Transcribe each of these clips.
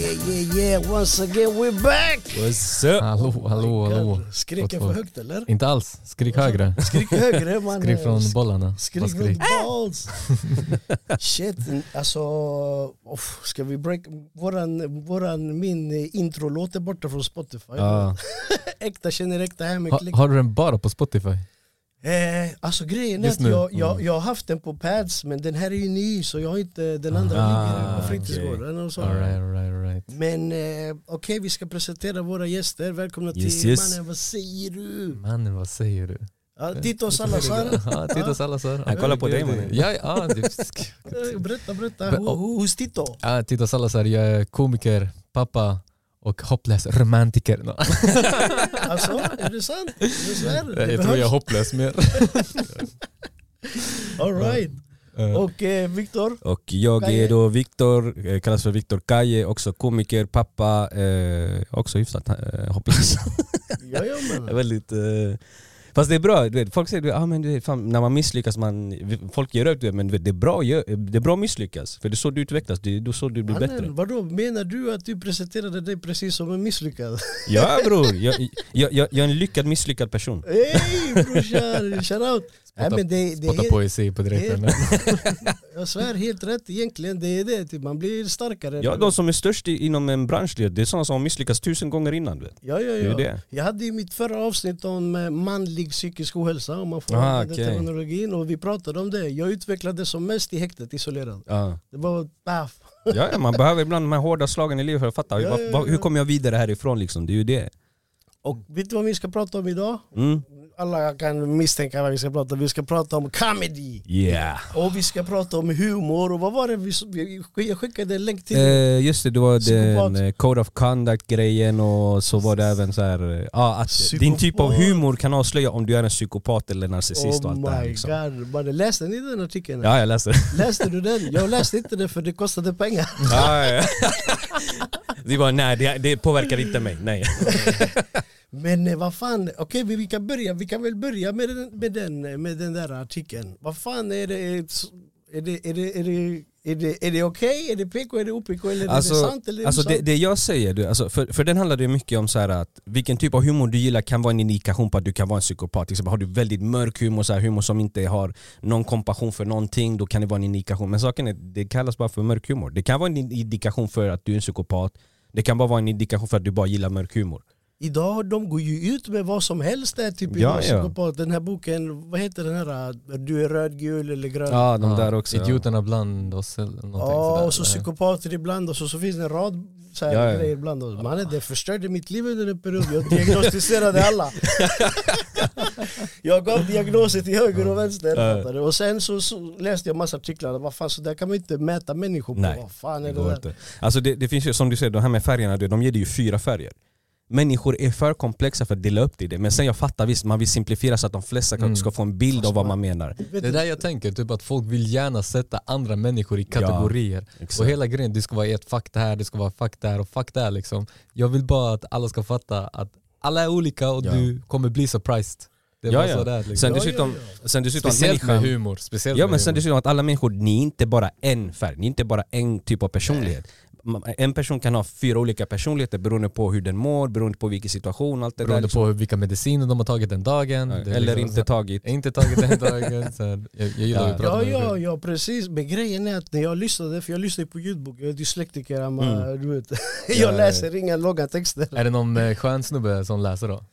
Yeah, yeah, yeah, once again we're back! What's up? Hallå, hallå, hallå. Skrek jag Gott för högt eller? Inte alls. Skrik högre. Skrik högre man. Skrik från bollarna. Skrik Bara från balls. Shit, alltså... Uff, ska vi break... Våran, våran, min eh, intro-låt är borta från Spotify. Ja. äkta känner äkta här med Ha, har du den bara på Spotify? Eh, alltså grejen är att jag, jag, Mm. jag har haft den på pads men den här är ju ny så jag har inte den andra Ah, ligger på fritidsgården och så. Alright, alright, alright. Men eh, okej vi ska presentera våra gäster, välkomna Yes, till yes. Mannen vad säger du? Mannen vad säger du? Ja, Tito Salazar, Ja, Tito Salazar. Han kollar på dig, mannen. Ja, ja, det, berätta berätta, who- who's Tito? ja, Tito Salazar, jag är komiker, pappa och hopplös romantiker. No. Alltså, är det sant? Är det Jag tror jag är behövs. hopplös mer. All right. Och eh, Viktor? Och jag Kaje. är då Viktor, eh, kallas för Viktor Kaje, också komiker, pappa, eh, också hyfsat eh, hopplös. Ja, väldigt, eh, fast det är bra, du vet, folk säger ah, men du vet, fan, när man misslyckas, man, folk ger upp, men vet, det är bra det är bra att misslyckas. För det är så du utvecklas, det är så du blir bättre. Mannen, vadå, menar du att du presenterade dig precis som en misslyckad? Ja bror, jag, jag, jag, jag är en lyckad misslyckad person. Hej brorsan, shoutout! Nej, men det, det är Spotta helt, poesi på direkten. jag svär helt rätt egentligen, det är det, typ, man blir starkare. Ja, de som är störst i, inom en bransch, det är sådana som har misslyckats tusen gånger innan. Du vet. Ja, ja, Det är ja. det. Jag hade ju mitt förra avsnitt om eh, manlig psykisk ohälsa, om man får Ah, använda okej. terminologin, och vi pratade om det. Jag utvecklades som mest i häktet, isolerad. Ja. Det var baff. Ja, ja, man behöver ibland de här hårda slagen i livet för att fatta, Ja, ja, vad- hur ja. kommer jag vidare härifrån liksom? Det är ju det. Och vet du vad vi ska prata om idag? Mm. Alla kan misstänka vad vi ska prata om. Vi ska prata om comedy. Yeah. Och vi ska prata om humor. Och vad var det vi, jag skickade en länk till? Eh, just det, det var Psykopat. den eh, Code of Conduct grejen och så var det även så här, eh, ja, att Psykopat. din typ av humor kan avslöja om du är en psykopat eller narcissist och oh allt det här. Liksom. god. Läste ni den artikeln? Ja, jag läste det. Läste du den? Jag läste inte den för det kostade pengar. ja, ja, ja. Det var nej, det, det påverkar inte mig. Nej. Men eh, vad fan, okej vi, vi kan börja, vi kan väl börja med den, med den, med den där artikeln. Vad fan är det, är det, är det, är det, är det, är det okej? Är det PK, är det OPK eller är Alltså, det sant eller är alltså det det, sant? det jag säger, du, alltså för, för den handlar det mycket om så att vilken typ av humor du gillar kan vara en indikation på att du kan vara en psykopat. Till exempel, har du väldigt mörk humor, så här, humor som inte har någon kompassion för någonting, då kan det vara en indikation. Men saken är, det kallas bara för mörk humor. Det kan vara en indikation för att du är en psykopat, det kan bara vara en indikation för att du bara gillar mörk humor. Idag de går ju ut med vad som helst där, typ Ja, ja. Den här boken, vad heter den här? Du är röd, gul eller grön? Ja, de Ja, där också. ja. Idioterna bland oss eller Ja, sådär. och så psykopater ibland och så, finns det en rad så här Ja, ja. grejer ibland. oss. Mannen det förstörde mitt liv under en period, jag diagnostiserade alla. jag gav diagnoser till höger och vänster. Ja. Och sen så, så läste jag massa artiklar, vad fan så där kan man inte mäta människor på. Nej, vad fan är Det det, går där? inte. Alltså det, det finns ju, som du säger, de här med färgerna, de ger dig ju fyra färger. Människor är för komplexa för att dela upp det i det, men sen jag fattar visst, man vill simplifiera så att de flesta Mm. ska få en bild av vad man menar. Det är där jag tänker, typ att folk vill gärna sätta andra människor i kategorier. Exakt. Och hela grejen, det ska vara ett fack där, det ska vara fack där och fack där liksom. Jag vill bara att alla ska fatta att alla är olika och Ja. du kommer bli surprised. Det är Ja, ja. så där liksom. Sen Ja, dessutom, ja, sen dessutom Speciellt med humor. Speciellt Ja med men sen humor. dessutom att alla människor, ni är inte bara en färg, ni är inte bara en typ av personlighet. Ma- En person kan ha fyra olika personligheter beroende på hur den mår, beroende på vilken situation, allt det Beroende där. liksom. på hur- vilka mediciner de har tagit den dagen. Ja, Eller liksom inte tagit. Inte tagit den dagen. Så här, jag, jag gillar Ja. att prata Ja, med ja, precis. Men grejen är att när jag lyssnade, för jag lyssnar på ljudbok, jag är dyslektiker, mm. Du vet. ja, jag ja. läser inga långa texter. Är det någon eh, skön snubbe som läser då?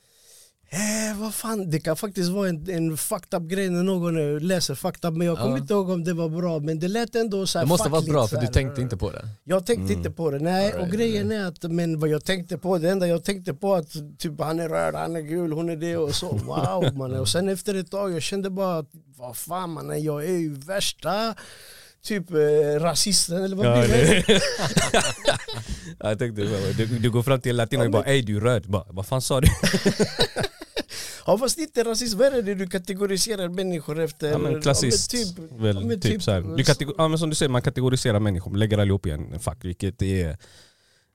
Eh, vad fan, det kan faktiskt vara en, en fucked up grej när någon eh, läser fucked up men jag kommer Ja. inte ihåg om det var bra men det lät ändå så här Det måste ha varit bra för du tänkte inte på det. Jag tänkte Mm. inte på det, nej Alright, och grejen är att men vad jag tänkte på, det enda jag tänkte på att typ han är röd, han är gul, hon är det och så wow mannen och sen efter ett tag jag kände bara att vad fan mannen jag är ju värsta typ eh, rasisten eller vad Ja, blir det? det. Ja, jag tänkte, du, du går fram till latino och bara ey du är röd, bara, vad fan sa du? Ja fast inte rasism, vad är det du kategoriserar människor efter? Ja men klassiskt, Ja, men typ, väl, ja, men typ, typ- så här. Du kategor- ja, men som du säger, man kategoriserar människor, man lägger allihop i en fack vilket det är,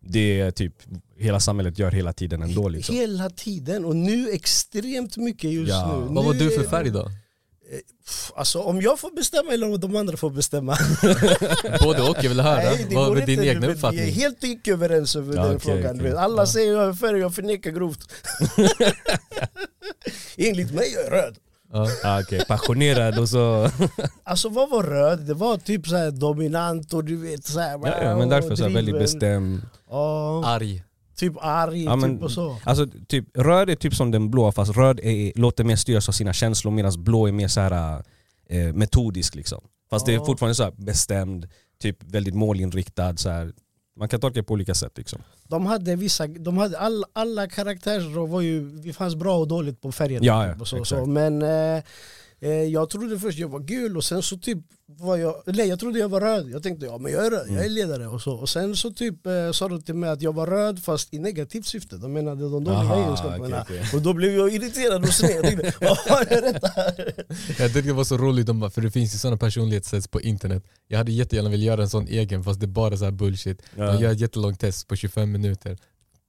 det är typ hela samhället gör hela tiden ändå liksom. Hela tiden och nu extremt mycket just Ja. nu. Vad var du för är- färg då? Pff, Alltså om jag får bestämma eller om de andra får bestämma. Både och, jag vill höra. Nej, det Vad är din inte. egna Vi är uppfattning? helt icke överens över Ja, den okej, frågan. okej. Alla säger jag är färg, jag förnekar grovt. Enligt mig är jag röd. Ja. Ah, okay. Passionerad och så... Alltså vad var röd? Det var typ så här dominant och du vet så här, ja, ja, men därför så väldigt bestämd. Ja, Arg. Typ arg Ja, men- typ och så. Alltså typ, röd är typ som den blå fast röd är, låter mer styras av sina känslor medan blå är mer så här, eh, metodisk. Liksom. Fast det Ja. är fortfarande så bestämd, typ väldigt målinriktad. Så här. Man kan tolka det på olika sätt. Liksom. De hade vissa, de hade all, alla karaktärer var ju, det fanns bra och dåligt på färgen. Ja, ja, typ och så, så. Men eh, jag trodde först jag var gul och sen så typ var jag, nej jag trodde jag var röd. Jag tänkte ja men jag är röd, jag är Mm. ledare och så. Och sen så typ eh, sa de till mig att jag var röd fast i negativt syfte. De menade de dåliga egenskaperna. okej, okej. Och då blev jag irriterad och sned. Jag tänkte, vad tyckte det var så roligt, de bara, för det finns ju sådana personlighetstests på internet. Jag hade jättegärna velat göra en sån egen fast det är bara så här bullshit. Ja. De gör ett jättelångt test på 25 minuter,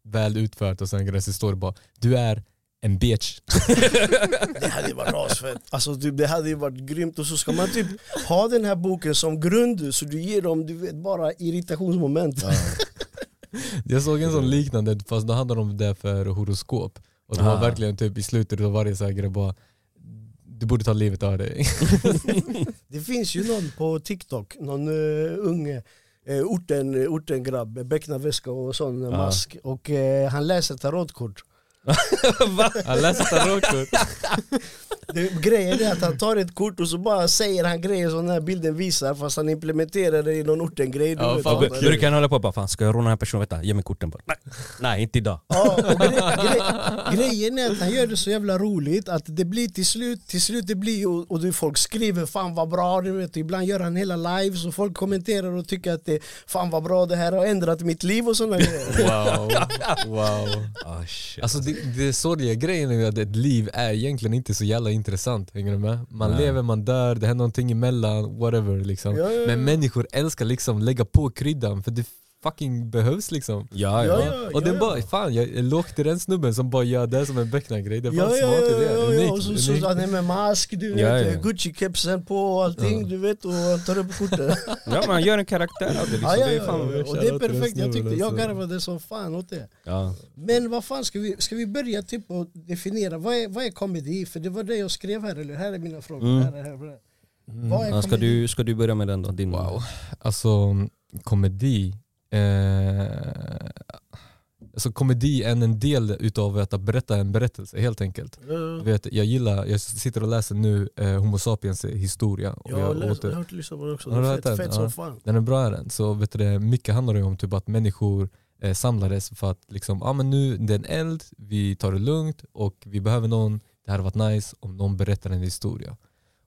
väl utfört och sen så står det bara du är en bitch. Det hade ju varit asfett. Alltså, typ, det hade ju varit grymt. Och så ska man typ ha den här boken som grund så du ger dem du vet, bara irritationsmoment. Jag såg en sån liknande fast då handlade om det för horoskop. Och det var Ah. verkligen typ i slutet av varje så här grej bara du borde ta livet av dig. Det finns ju någon på TikTok, någon uh, ung uh, orten, orten grabb, becknarväska och sån Ja. mask. Och eh, han läser tarotkort. Jag läste tarotkort. Grejen är att han tar ett kort och så bara säger han grejer som den här bilden visar fast han implementerar det i någon orten-grej. du Ja, fan vad kan han hålla på bara, fan ska jag råna den här personen? Vänta, ge mig korten bara. Nej, nej inte idag. Ja, och gre gre grejen är att han gör det så jävla roligt att det blir till slut, till slut det blir och, och du, folk skriver fan vad bra, du vet, ibland gör han hela lives och folk kommenterar och tycker att det fan vad bra det här har ändrat mitt liv och sådana grejer. Wow. wow. Ah, shit. Alltså det, det sorgliga grejen är ju att ett liv är egentligen inte så jävla intressant, hänger du med? Man Nej. lever, man dör, det händer någonting emellan, whatever liksom. Ja, ja, ja. Men människor älskar liksom lägga på kryddan för det fucking behövs liksom. ja, Ja, ja. ja. och den bara, fan jag låg till den snubben som bara gör det som en becknargrej, det är fan Ja, ja, smart ja, idé. ja, Unikt, ja, och så, så han är med mask, du vet, Ja, ja. Gucci-kepsen på och allting, du vet, och han tar upp kortet. ja man gör en karaktär av det. Liksom. Ja, ja, det är ja, och det är perfekt, jag, tyckte, jag alltså. garvade som fan åt det. ja. Men vad fan, ska vi, ska vi börja typ och definiera, vad är, vad är komedi? För det var det jag skrev här, eller Här är mina frågor. Mm. Här är, här, här. Vad är Ja, ska, du, ska du börja med den då? Din Wow. Alltså komedi, eh, alltså komedi är en del utav att berätta en berättelse helt enkelt. Du vet, jag gillar, jag sitter och läser nu eh, Homo sapiens historia. Och Jag har, läst, åter- jag har hört lyssna på det också, Har det är fett, den? fett som fan. Den är bra är den. Så vet du, det, mycket handlar ju om typ att människor eh, samlades för att liksom, ah, men nu det är en eld, vi tar det lugnt och vi behöver någon, det hade varit nice om någon berättar en historia.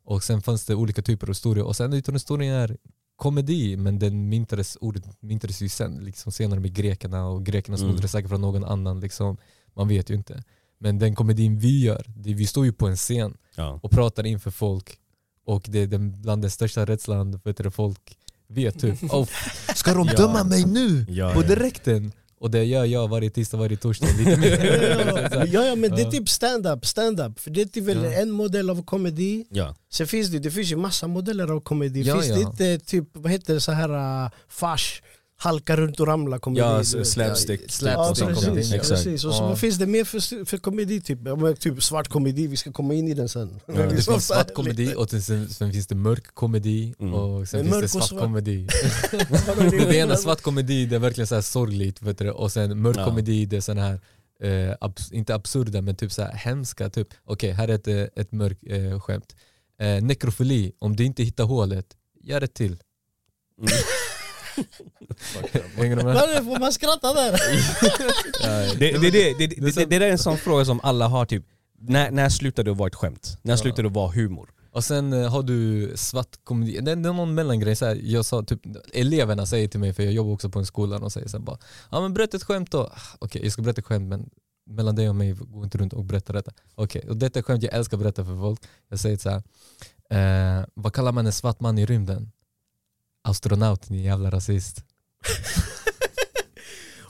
Och sen fanns det olika typer av historier och sen utav historien är komedi men den myntades, ordet myntades ju sen, liksom senare med grekerna och grekerna snodde Mm. det säkert från någon annan. Liksom. Man vet ju inte. Men den komedin vi gör, det, vi står ju på en scen Ja. och pratar inför folk och det är den, bland den största rädslan folk vet typ oh, Ska de döma mig nu? Ja, på direkten? Och det gör jag varje tisdag, varje torsdag. Lite Ja, mer. ja, ja, men det är typ stand-up, stand-up. För det är typ väl Ja. en modell av komedi. Ja. Sen finns det, det finns ju massa modeller av komedi. Ja, finns ja. det inte typ, vad heter det, så här uh, fars, halka runt och ramla komedi? Ja, slapstick. Ja, typ slapstick precis. Och så, Ja. vad finns det mer för, för komedi? Typ? Typ svart komedi, vi ska komma in i den sen. Ja. Det finns svart komedi och sen, sen finns det mörk komedi Mm. och sen finns mörk det svart svart. komedi. Det är det ena svart komedi det är verkligen så här sorgligt vet du, och sen mörk Ja. komedi det är sån här eh, abs- inte absurda men typ så här hemska. Typ. Okej, här är ett, eh, ett mörkt eh, skämt. Eh, nekrofili, om du inte hittar hålet, gör ett till. Mm. Hänger du med? Det, Får man skratta där? Det, det, det, det, det, så- det, det där är en sån fråga som alla har, typ när, när slutar det att vara ett skämt? När slutar det att vara humor? Och sen eh, har du svart komedi, det, är någon mellangrej. Så här, jag sa, typ, eleverna säger till mig, för jag jobbar också på en skola, och säger så här, bara, ja men berätta ett skämt då. Okej jag ska berätta ett skämt men mellan dig och mig, gå inte runt och berätta detta. Okej, och detta är skämt jag älskar att berätta för folk. Jag säger så här, eh, vad kallar man en svart man i rymden? Astronaut, ni jävla rasist.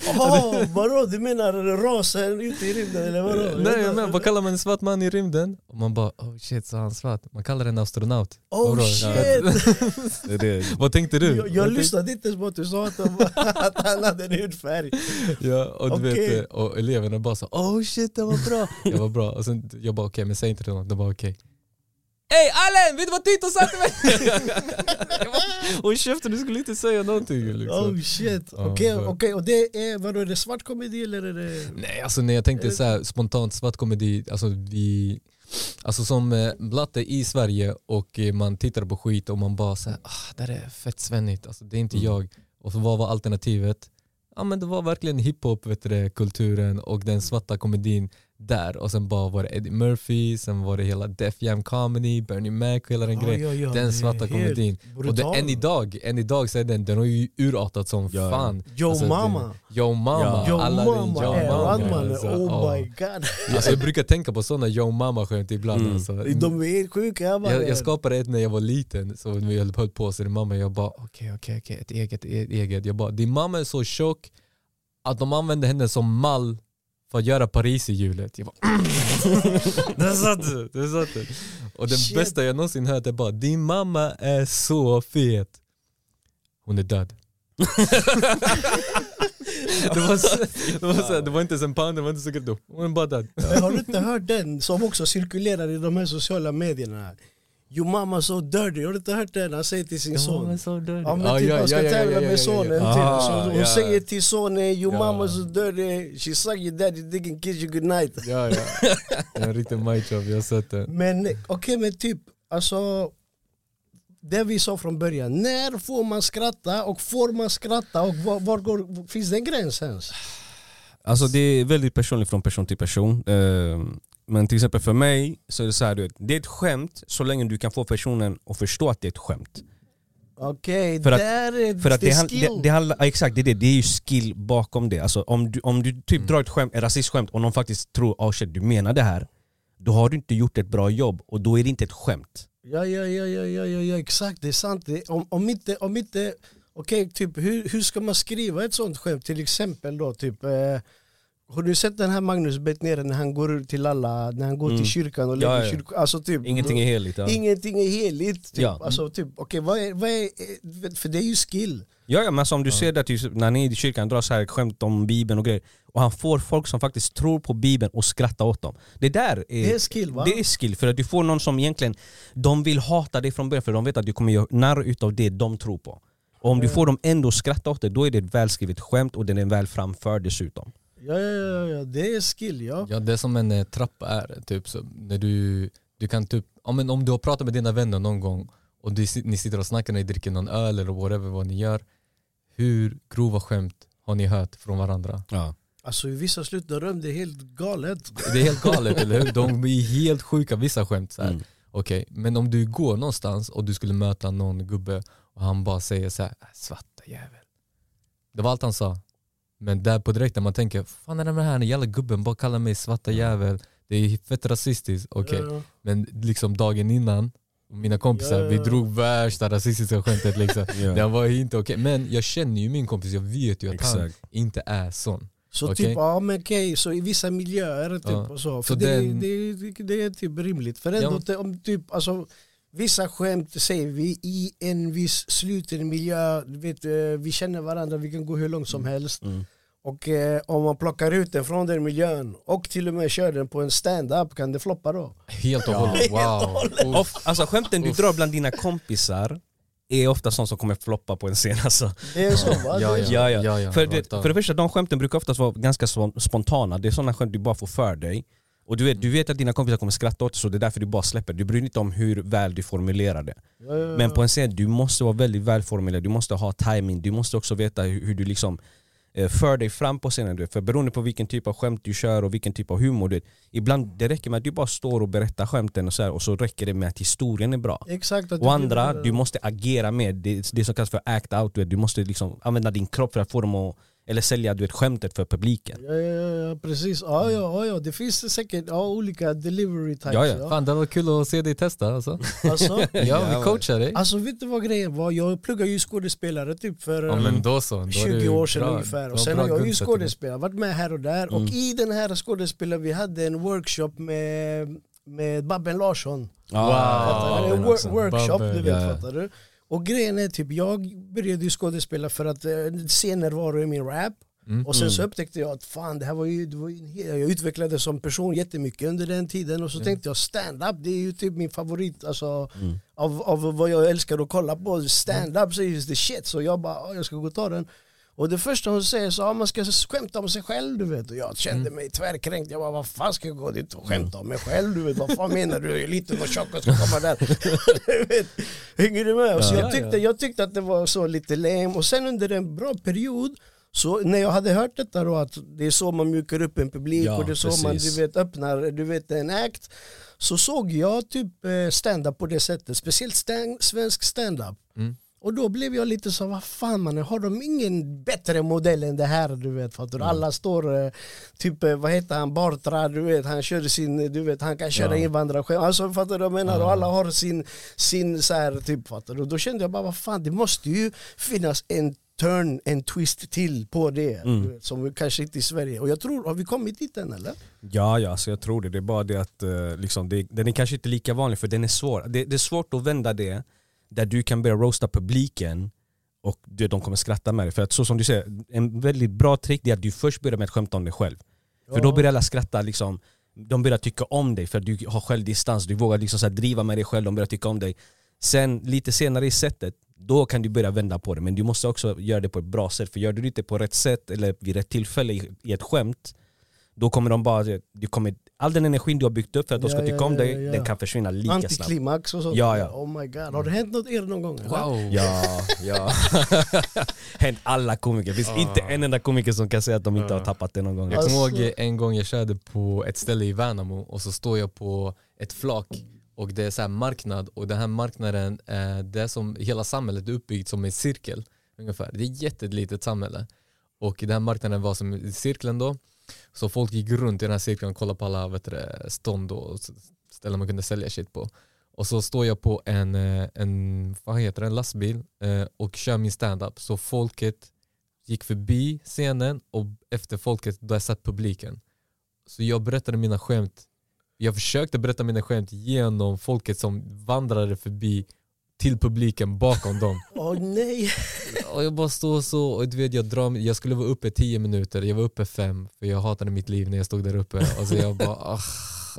Jaha, vadå? Du menar rasen ute i rymden eller vadå? Nej jag menar, vad kallar man en svart man i rymden? Och man bara oh shit så är han svart. Man kallar den astronaut. Oh Vadå? shit! Det är det. Vad tänkte du? Jag, jag lyssnade inte ens på att du sa att, de, att han hade en hudfärg. Ja, och, du Okej. vet, och eleverna bara så oh shit det var bra. jag var bra. Och sen jag bara okej men säg inte det till någon. De bara okej. Ey Allen! Vet du vad Tito sa till mig? Håll käften du skulle inte säga någonting liksom. Oh shit. Okej, för- okej. och det är, vadå, är det svart komedi eller är det... Nej alltså när jag tänkte så här, spontant svart komedi, alltså vi Alltså som eh, blatte i Sverige och eh, man tittar på skit och man bara såhär, ah, det är fett svennigt, alltså, det är inte Mm. jag. Och så vad var alternativet? Ja men det var verkligen hiphop, vet du, det, kulturen och den svarta komedin där. Och sen bara var det Eddie Murphy, sen var det hela Def Jam Comedy, Bernie Mac och hela den Ja, grejen. ja, ja, den svarta komedin. Och det, än idag, än idag så är den, den har ju urartat som Ja. fan. Yo Alltså, det- mama. Yo mama, Ja. Yo alla mama Yo är alltså, Oh my god. Alltså, jag brukar tänka på sådana yo mama skämt ibland. Mm. Alltså. De är helt sjuka. Jag, jag skapade ett när jag var liten, så när vi höll på så din mamma, jag bara okej okej okej, ett eget, ett eget. Jag bara, din mamma är så tjock att de använder henne som mall för att göra Paris i hjulet. Jag bara Där satt du! Där satt du. Och den Shit. bästa jag någonsin hört är bara, din mamma är så fet. Hon är död. det, var så, det, var så, det var inte ens en panda, det var inte så gött. Hon är bara död. Har du inte hört den som också cirkulerar i de här sociala medierna? Your mama so dirty, har du inte hört den? Han säger till sin son. död. Ja men typ han ska tävla med sonen Ah. Så hon säger till sonen your Ja. mama so dirty, she suck your daddy dick and kiss you goodnight. Ja, ja. Det är en riktig mindjob, jag har sett det. Men okej men typ, alltså det vi sa från början, när får man skratta och får man skratta och var, var går, finns det en gräns ens? Alltså det är väldigt personligt från person till person. Men till exempel för mig så är det så här, du vet, det är ett skämt så länge du kan få personen att förstå att det är ett skämt. Okej, För att- där är För att det det, är han- skill. det, det handlar, ja, exakt, det är det, det är ju skill bakom det. Alltså om du, om du typ Mm. drar ett skämt, ett rasistskämt och någon faktiskt tror oh shit, du menar det här, då har du inte gjort ett bra jobb och då är det inte ett skämt. Ja, ja, ja, ja, ja, ja, ja exakt, det är sant. Det, om, om inte, om inte okej, typ hur, hur ska man skriva ett sånt skämt? Till exempel då, typ eh, har du sett den här Magnus Betnér när han går till alla, när han går Mm. till kyrkan och Ja, lägger ja. kyrk, alltså typ Ingenting är heligt. Ja. Ingenting är heligt. Typ. Ja. Alltså, typ, okej, vad är, vad är, för det är ju skill. Ja, ja men alltså om du Ja. ser det typ, när ni är i kyrkan drar så här skämt om bibeln och grejer och han får folk som faktiskt tror på bibeln och skrattar åt dem. Det där är, Det är skill va? det är skill, för att du får någon som egentligen de vill hata dig från början för de vet att du kommer göra narr utav det de tror på. Och om du får dem ändå att skratta åt det, då är det ett välskrivet skämt och den är väl framförd dessutom. Ja, ja, ja, ja, det är skill ja. Ja det är som en eh, trappa är, typ så när du, du kan typ, ja, men om du har pratat med dina vänner någon gång och du, ni sitter och snackar när ni dricker någon öl eller whatever vad ni gör, hur grova skämt har ni hört från varandra? Ja. Alltså i vissa slutrum det är helt galet. Det är helt galet eller hur? De är helt sjuka vissa skämt så här. Mm. Okej, men om du går någonstans och du skulle möta någon gubbe och han bara säger så här, "Äh, svarta jävel. Det var allt han sa. Men där på direkten man tänker, fan är det med den här jävla gubben bara kallar mig svarta jävel. Det är fett rasistiskt. Okej, Ja, ja. men liksom dagen innan, mina kompisar, Ja, vi drog värsta rasistiska skämtet liksom. Det var inte okej. Men jag känner ju min kompis, jag vet ju att han Exakt. inte är sån. Så Okej. typ, ja men okej, så i vissa miljöer typ Ja. och så. För Så det, den- det, det, det är typ rimligt. För ändå, Ja. om typ, alltså, vissa skämt säger vi i en viss sluten miljö, vet, eh, vi känner varandra, vi kan gå hur långt som helst. Mm. Och eh, om man plockar ut den från den miljön och till och med kör den på en stand-up kan det floppa då. Helt och hållet, wow. Of, alltså skämten du Uff. drar bland dina kompisar är ofta sånt som kommer floppa på en scen alltså. Det är så va? Ja. Ja, ja. För, det, för det första, de skämten brukar oftast vara ganska spon- spontana. Det är sådana skämt du bara får för dig. Och du vet, du vet att dina kompisar kommer skratta åt det så det är därför du bara släpper. Du bryr dig inte om hur väl du formulerar det. Ja, ja, ja. Men på en scen, du måste vara väldigt välformulerad, du måste ha timing, du måste också veta hur, hur du liksom eh, för dig fram på scenen. För beroende på vilken typ av skämt du kör och vilken typ av humor du Ibland det räcker med att du bara står och berättar skämten och så, här, och så räcker det med att historien är bra. Exakt. Och andra, du måste agera med det, det som kallas för act out, du måste liksom använda din kropp för att få dem att eller sälja du vet, skämtet för publiken. Ja, ja, ja, precis. Ja, ja, ja, ja. Det finns säkert ja, olika delivery types. Ja, ja. Ja, Fan det var kul att se dig testa alltså. Alltså, Ja, vi coachar dig. alltså vet du vad grejen var? Jag pluggade ju skådespelare typ för Ja men då så. Då är 20 det år sedan bra. ungefär. Och var sen har jag ju skådespelare, varit med här och där. Och Mm. i den här skådespelaren, vi hade en workshop med, med Babben Larsson. Fattar du? Babben En wor- också. workshop, Babben, du vet, fattar du? Och grejen är typ, jag började ju skådespela för att eh, se närvaro i min rap. Mm. Och sen så Mm. upptäckte jag att fan, det här var ju, det var ju jag utvecklades som person jättemycket under den tiden. Och så tänkte jag stand-up, det är ju typ min favorit alltså, Mm. av, av vad jag älskar att kolla på. Stand-up så är just the shit. Så jag bara, "Ja, jag ska gå och ta den. Och det första hon säger så, ja, man ska skämta om sig själv du vet. Och jag kände mig tvärkränkt. Jag bara, vad fan ska jag gå dit och skämta om mig själv du vet. Vad fan menar du? Jag är liten och tjock och ska komma där. du vet. Hänger du med? Så Ja, jag, tyckte, ja. jag tyckte att det var så lite lame. Och sen under en bra period så när jag hade hört detta då att det är så man mjukar upp en publik Ja, och det är så man precis. du vet, öppnar du vet, en act så såg jag typ eh, stand-up på det sättet, speciellt stand, svensk stand-up. Och då blev jag lite så, vad fan man har de ingen bättre modell än det här du vet? För att Mm. alla står, eh, typ eh, vad heter han, Bartra, du vet, han körde sin, du vet, han kan köra Ja. invandrarskämt. Alltså fattar du vad jag menar? Ja. Och alla har sin, sin så här, typ fattar du? Och då kände jag bara, vad fan det måste ju finnas en turn, en twist till på det. Mm. Vet, som vi kanske inte i Sverige. Och jag tror, har vi kommit dit än eller? Ja, ja så jag tror det. Det är bara det att eh, liksom, det, den är kanske inte lika vanlig för den är svår. Det, det är svårt att vända det där du kan börja roasta publiken och de kommer skratta med dig. För att så som du säger, en väldigt bra trick är att du först börjar med att skämta om dig själv. För då börjar alla skratta, liksom, de börjar tycka om dig för att du har självdistans, du vågar liksom så driva med dig själv, de börjar tycka om dig. Sen lite senare i sättet, då kan du börja vända på det. Men du måste också göra det på ett bra sätt. För gör du det inte på rätt sätt eller vid rätt tillfälle i, i ett skämt, då kommer de bara, du kommer, all den energin du har byggt upp för att de ska tycka om dig, den kan försvinna lika snabbt. Antiklimax och sånt. Ja, ja. Oh my god, har det hänt något er någon gång? eller? Wow. Ja, ja. Hänt alla komiker. Det finns inte en enda komiker som kan säga att de inte har tappat det någon gång. Jag kommer Alltså- ihåg en gång jag körde på ett ställe i Värnamo och så står jag på ett flak och det är så här marknad och den här marknaden, det är som hela samhället är uppbyggt som en cirkel ungefär. Det är ett jättelitet samhälle och den här marknaden var som cirkeln då så folk gick runt i den här cirkeln och kollade på alla vet du, stånd och ställen man kunde sälja shit på. Och så står jag på en, eh, en, vad heter det, en lastbil eh, och kör min standup. så folket gick förbi scenen och efter folket, där satt publiken. Så jag berättade mina skämt, jag försökte berätta mina skämt genom folket som vandrade förbi till publiken bakom dem. Åh nej! Och jag bara står så och du vet, jag, drar, jag skulle vara uppe 10 minuter, jag var uppe fem för jag hatade mitt liv när jag stod där uppe. Och så jag bara, ah,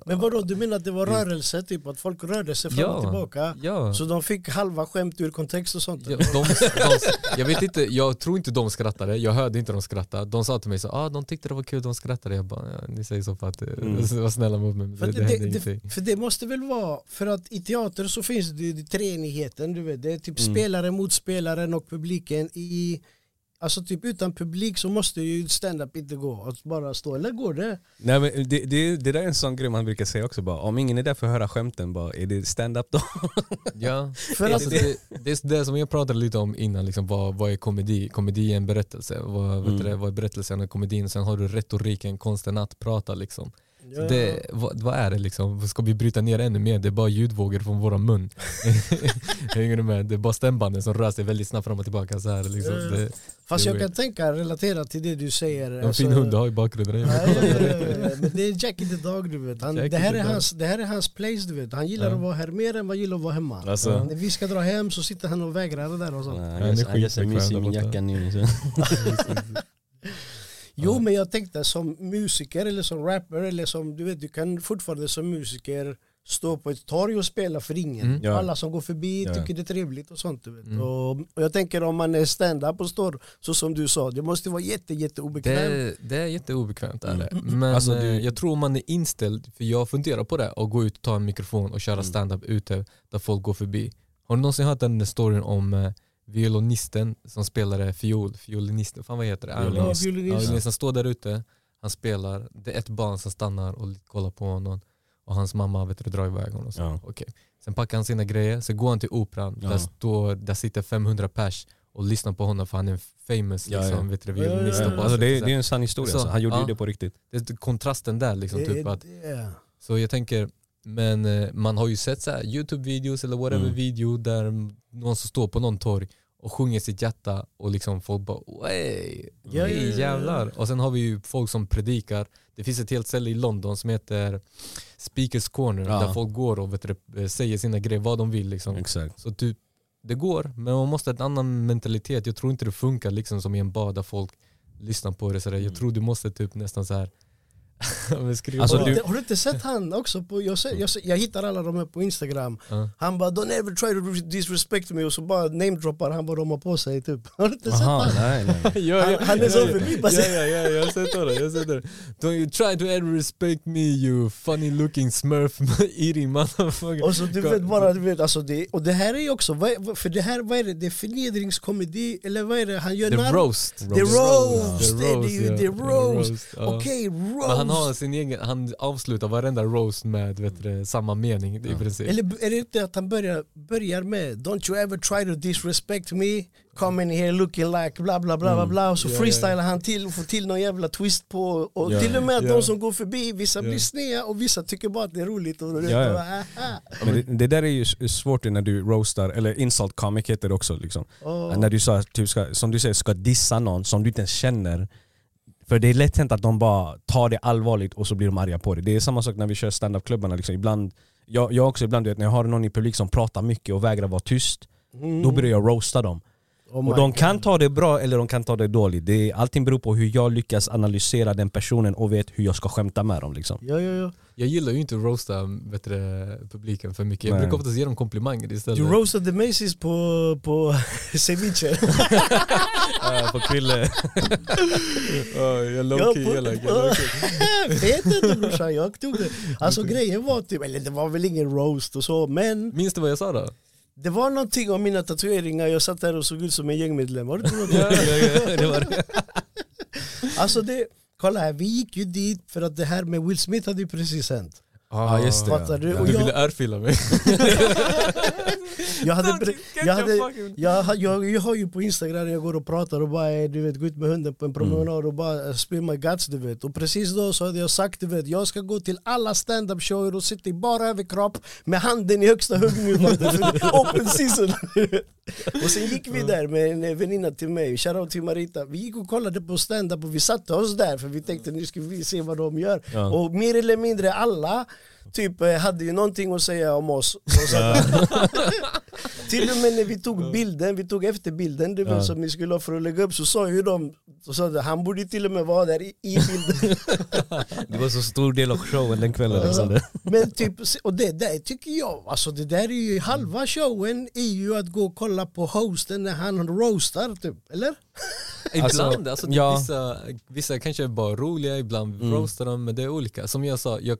Men vadå, du menar att det var rörelse? Typ att folk rörde sig fram och Ja. tillbaka? ja. Så de fick halva skämt ur kontext och sånt? Ja, de, de, jag, vet inte, jag tror inte de skrattade, jag hörde inte de skratta. De sa till mig så ah, de tyckte det var kul, de skrattade. Jag bara, ja, ni säger så för att Mm. mm. var snälla mot mig. men För Det, det, det, för det måste väl vara, för att i teater så finns det, det treenigheten, du vet, det är typ Mm. spelaren mot spelaren och publiken. I, alltså typ utan publik så måste ju stand-up inte gå, att bara stå, eller går det? Nej, men det, det, det där är en sån grej man brukar säga också, bara, om ingen är där för att höra skämten, bara, är det stand-up då? Ja, För alltså, att, det, det är det som jag pratade lite om innan, liksom, vad, vad är komedi? Komedi är en berättelse, vad, vet Mm. vad är berättelsen och komedin? Sen har du retoriken, konsten att prata. Liksom. Så ja, det, vad, vad är det liksom? Ska vi bryta ner ännu mer? Det är bara ljudvågor från våra mun. Hänger du med? Det är bara stämbanden som rör sig väldigt snabbt fram och tillbaka. Så här, liksom. Ja. det, fast det jag kan tänka, relatera till det du säger. en alltså- fin hund du har i bakgrunden. Ja, ja, ja, ja, ja. Men det är Jackie the Dog du vet. Han, det, här är hans, det här är hans place du vet. Han gillar Ja. att vara här mer än vad han gillar att vara hemma. Alltså. När vi ska dra hem så sitter han och vägrar det där och sånt. Nej, det är i där borta. Jo men jag tänkte som musiker eller som rapper eller som du vet du kan fortfarande som musiker stå på ett torg och spela för ingen. Mm. Ja. Alla som går förbi Ja. tycker det är trevligt och sånt. Du vet. Mm. Och, och jag tänker om man är stand-up och står så som du sa, det måste vara jätte, jätte obekvämt. Det, det är jätteobekvämt. Är det. Mm. Men Alltså, eh, du- jag tror man är inställd, för jag funderar på det, att gå ut och ta en mikrofon och köra Mm. stand-up ute där folk går förbi. Har du någonsin hört den storyn om eh, violinisten som spelade fiol, fiolinisten, fan vad heter det? Ja, Violinist. Ja, violinist. violinisten står där ute, han spelar, det är ett barn som stannar och kollar på honom och hans mamma vet du, drar iväg honom. Så, Ja. okej. Sen packar han sina grejer, så går han till operan, Ja. där, står, där sitter 500 pers och lyssna på honom för han är famous Ja, liksom, ja. Vet du, Ja, ja, ja. violinist och Alltså, det, och är, så det är här. en sann historia, Så, alltså. han gjorde ja. ju det på riktigt. det är kontrasten där liksom, typ att, så jag tänker, men eh, man har ju sett så här Youtube-videos eller whatever Mm. video där någon som står på någon torg och sjunger sitt hjärta och liksom folk bara hej ja, ja. jävlar. Och sen har vi ju folk som predikar. Det finns ett helt ställe i London som heter Speakers Corner Ja. där folk går och vet du, eh, säger sina grejer, vad de vill liksom. Exakt. Så typ, det går, men man måste ha en annan mentalitet. Jag tror inte det funkar liksom som i en bar där folk lyssnar på det. Sådär. Jag tror du måste typ nästan så här Alltså, du, har du inte sett han också? På, jag, ser, jag, ser, jag hittar alla de här på Instagram. Ja. Han bara don't ever try to disrespect me och så bara namedroppar han vad de har på sig typ. Har du inte sett Aha, han? nej, nej. Ja, Han- ja, han är så ja, ja. Ja, ja, ja, jag har sett det. Jag har sett det. Don't you try to ever respect me you funny looking smurf eating motherfucker. Och så du vet bara, du vet, alltså det, och det här är ju också, för det här, vad är det, det är förnedringskomedi eller vad är det han gör? The narr- roast. The roast, The är ju ja. the roast. ja. Okej, roast. Han har sin egen, han avslutar varenda roast med vet du, samma mening i princip. Eller är det inte att han börjar, börjar med Don't you ever try to disrespect me Come in here looking like bla bla bla bla bla och så Ja, ja, freestylar han till och får till någon jävla twist på och Ja, till och med att ja. de som går förbi, vissa Ja. blir snea och vissa tycker bara att det är roligt och Ja, ja. och, aha. Men det, det där är ju svårt när du roastar, eller insult comic heter det också. Liksom. Åh. När du så, här, typ ska, som du säger, ska dissa någon som du inte ens känner. För det är lätt hänt att de bara tar det allvarligt och så blir de arga på det. Det är samma sak när vi kör stand-up-klubbarna. Liksom. Ibland, jag, jag också ibland, du vet, när jag har någon i publik som pratar mycket och vägrar vara tyst, Mm. då börjar jag roasta dem. Oh Och de God. kan ta det bra eller de kan ta det dåligt. Det är, allting beror på hur jag lyckas analysera den personen och vet hur jag ska skämta med dem. Liksom. Ja, ja, ja. Jag gillar ju inte att roasta du, publiken för mycket. Jag Nej. brukar oftast ge dem komplimanger istället. Du roastade Macy's på, på ceviche. Ja, på Krille. Ja, jag Ja, low-key på- elak. jag. Vet inte brorsan, jag tog det. Alltså grejen var typ, eller det var väl ingen roast och så men Minns du vad jag sa då? det var någonting om mina tatueringar, jag satt där och såg ut som en gängmedlem. Var det inte något? Ja, ja, ja, det var det. Alltså det, kolla här, vi gick ju dit för att det här med Will Smith hade ju precis hänt. Ja, just det. Fattar du? Du Och jag- ville örfila mig. Jag, hade, jag, hade, jag, har- jag, jag har ju på Instagram jag går och pratar och bara du vet, går ut med hunden på en promenad och bara eh, spill my guts du vet. Och precis då så hade jag sagt du vet, jag ska gå till alla stand-up shower och sitta i bara överkropp med handen i högsta för open season. och sen gick vi där med en eh, väninna till mig, shoutout till Marita. Vi gick och kollade på stand-up och vi satte oss där för vi tänkte nu ska vi se vad de gör. Ja. Och mer eller mindre alla typ eh, hade ju någonting att säga om oss. Till och med när vi tog bilden, vi tog efterbilden det var Ja. som ni skulle ha för att lägga upp så sa ju de, så sa de, han borde till och med vara där i, i bilden. Det var så stor del av showen den kvällen. Alexander. Men typ, och det där tycker jag, alltså det där är ju halva showen är ju att gå och kolla på hosten när han roastar typ, eller? Ibland, Alltså, alltså, ja. vissa, vissa kanske är bara roliga, ibland Mm. roastar de, men det är olika. Som jag sa, jag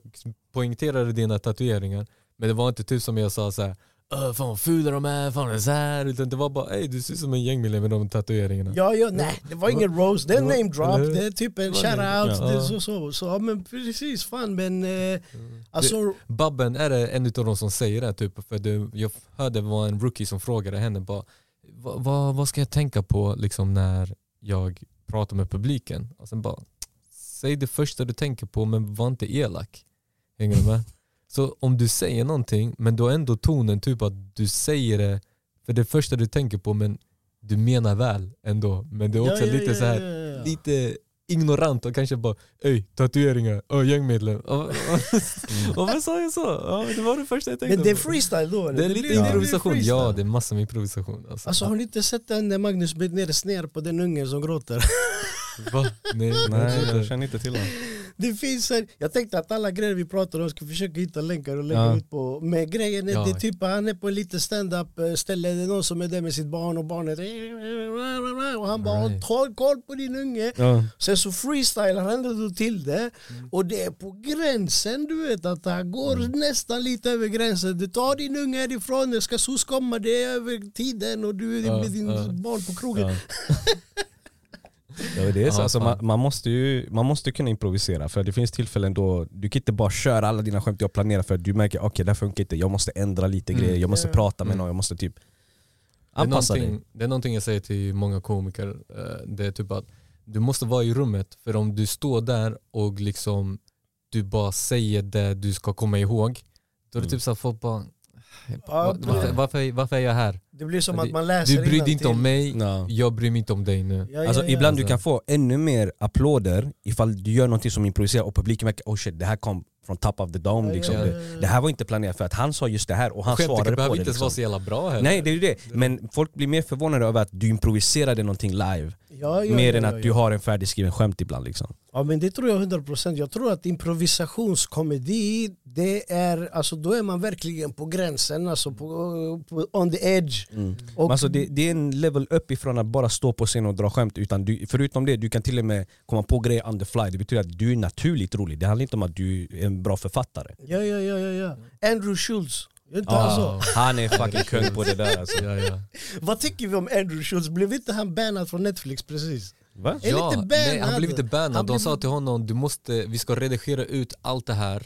poängterade dina tatueringar, men det var inte typ som jag sa så här. "Öh, fan vad fula de är, fan är det så här? Utan det var bara ey du ser ut som en gängmedlem med de tatueringarna. Ja, ja, nej, det var ingen roast, det är en Det name drop, det är typ en Det det. shout-out, Ja. det så, så, så, ja men precis, fan men eh, alltså, Babben är det en av de som säger det, typ, för det, jag hörde det var en rookie som frågade henne bara, vad, vad, vad ska jag tänka på liksom, när jag pratar med publiken? Och sen bara, säg det första du tänker på men var inte elak. Hänger du med? Så om du säger någonting men då är ändå tonen typ att du säger det för det första du tänker på men du menar väl ändå. Men det är också ja, ja, lite ja, så här ja, ja. lite ignorant och kanske bara Ey, tatueringar, oh, gängmedlem. Varför sa jag så? Ja, det var det första jag tänkte Men det är freestyle då? eller? Det är lite blir improvisation, ja det är massor med improvisation. Alltså. Alltså har ni inte sett den när Magnus blir ner sner på den ungen som gråter? Va? Nej, Nej, jag jag känner inte till honom. Det finns här, jag tänkte att alla grejer vi pratar om ska försöka hitta länkar och lägga Ja. ut på. Men grejen är, Ja. det är typ han är på en liten stand-up eh, ställe, det är någon som är där med sitt barn och barnet och han bara Right. håll koll på din unge. Ja. Sen så freestylar han ändå till det och det är på gränsen du vet att han går nästan lite över gränsen. Du tar din unge härifrån, det ska SOS komma, det är över tiden och du är med din barn på krogen. Ja. Det är så. Ja, Alltså, man, man, måste ju, man måste kunna improvisera för det finns tillfällen då du kan inte bara köra alla dina skämt jag planerar för du märker okej det här funkar inte, jag måste ändra lite Mm. grejer, jag måste Ja. prata med Mm. någon, jag måste typ Det är, Anpassa dig. någonting, det är någonting jag säger till många komiker. eh, Det är typ att du måste vara i rummet för om du står där och liksom du bara säger det du ska komma ihåg då är det Mm. typ så att folk bara Ja, "Va- varför, varför, varför är jag här? Det blir som Du- att man läser Du bryr dig inte om mig, Ja. jag bryr mig inte om dig nu. Ja, ja, Alltså ja. ibland du Alltså. kan få ännu mer applåder ifall du gör någonting som improviserar och publiken märker oh shit det här kom från top of the dome Ja, liksom. ja, det, ja, ja. det här var inte planerat för att han sa just det här och han Skämtet svarade behöver på det inte ens vara liksom. så jävla bra heller. Nej det är ju det, men folk blir mer förvånade över att du improviserade någonting live Ja, ja, Mer ja, än ja, att du har en färdigskriven skämt ibland liksom. Ja men det tror jag 100% Jag tror att improvisationskomedi det är, alltså då är man verkligen på gränsen, alltså på, på on the edge. Och, Men alltså det, det är en level upp ifrån att bara stå på scen och dra skämt utan du, förutom det, du kan till och med komma på grejer on the fly. Det betyder att du är naturligt rolig, det handlar inte om att du är en bra författare. Ja, ja, ja, ja, ja. Andrew Schultz, inte ah, han så? Han är fucking kung på det där alltså. Ja, ja. Vad tycker vi om Andrew Schultz? Blev inte han bannad från Netflix precis? Va? Ja, nej, han blev inte bannad. De blev- sa till honom du måste, vi ska redigera ut allt det här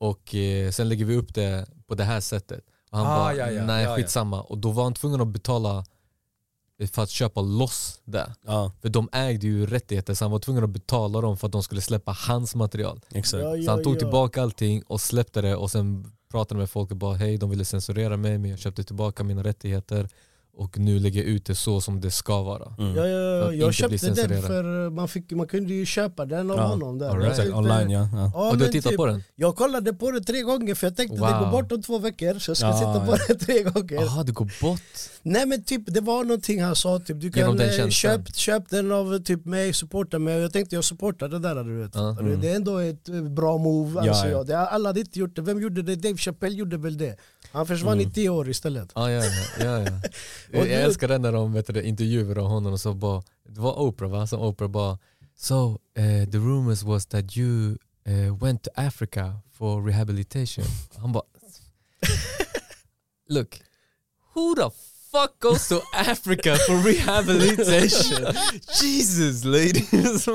och eh, sen lägger vi upp det på det här sättet. Och han Ah, bara, ja, ja, nej ja, ja. skitsamma. Och då var han tvungen att betala för att köpa loss det. Ja, För de ägde ju rättigheter så han var tvungen att betala dem för att de skulle släppa hans material. exakt Ja, Så han tog ja. tillbaka allting och släppte det och sen pratade med folk och bara hej de ville censurera mig men jag köpte tillbaka mina rättigheter och nu lägger ut det så som det ska vara. mm. Ja, ja, ja. Jag köpte den för man, fick, man kunde ju köpa den av Ja, honom där. right. Tänkte- online ja, ja. Ja, och du har tittat typ, på den? Jag kollade på det tre gånger för jag tänkte det Wow. går bort om två veckor så jag ska Ja, titta på ja. det tre gånger. Jaha det går bort? Nej men typ det var någonting han sa typ du kan den eh, köp, köp den av typ mig, supporta mig jag tänkte jag supportar det där du vet. Ja. Fattar du? Det är ändå ett eh, bra move Ja, anser ja. jag. Det har, alla hade inte gjort det, vem gjorde det? Dave Chappelle gjorde väl det? Han försvann i tio år istället. Ah, ja, ja, ja, ja. Jag du- älskar det när de vet du, intervjuar honom och så bara, det var Oprah va? Som Oprah bara So eh, the rumors was that you eh, went to Africa for rehabilitation. Han bara Look, who the fuck goes to Africa for rehabilitation? Jesus ladies!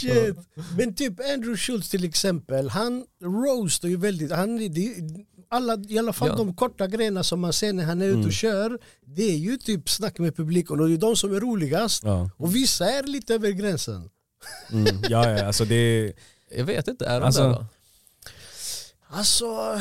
Shit. Men typ Andrew Schultz till exempel, han roastar ju väldigt, han, det, alla, i alla fall Ja. de korta grejerna som man ser när han är ute Mm. och kör, det är ju typ snack med publiken och det är de som är roligast. Ja. Och vissa är lite över gränsen. Mm. ja, ja alltså det är, Jag vet inte, är de Alltså- där då? Alltså,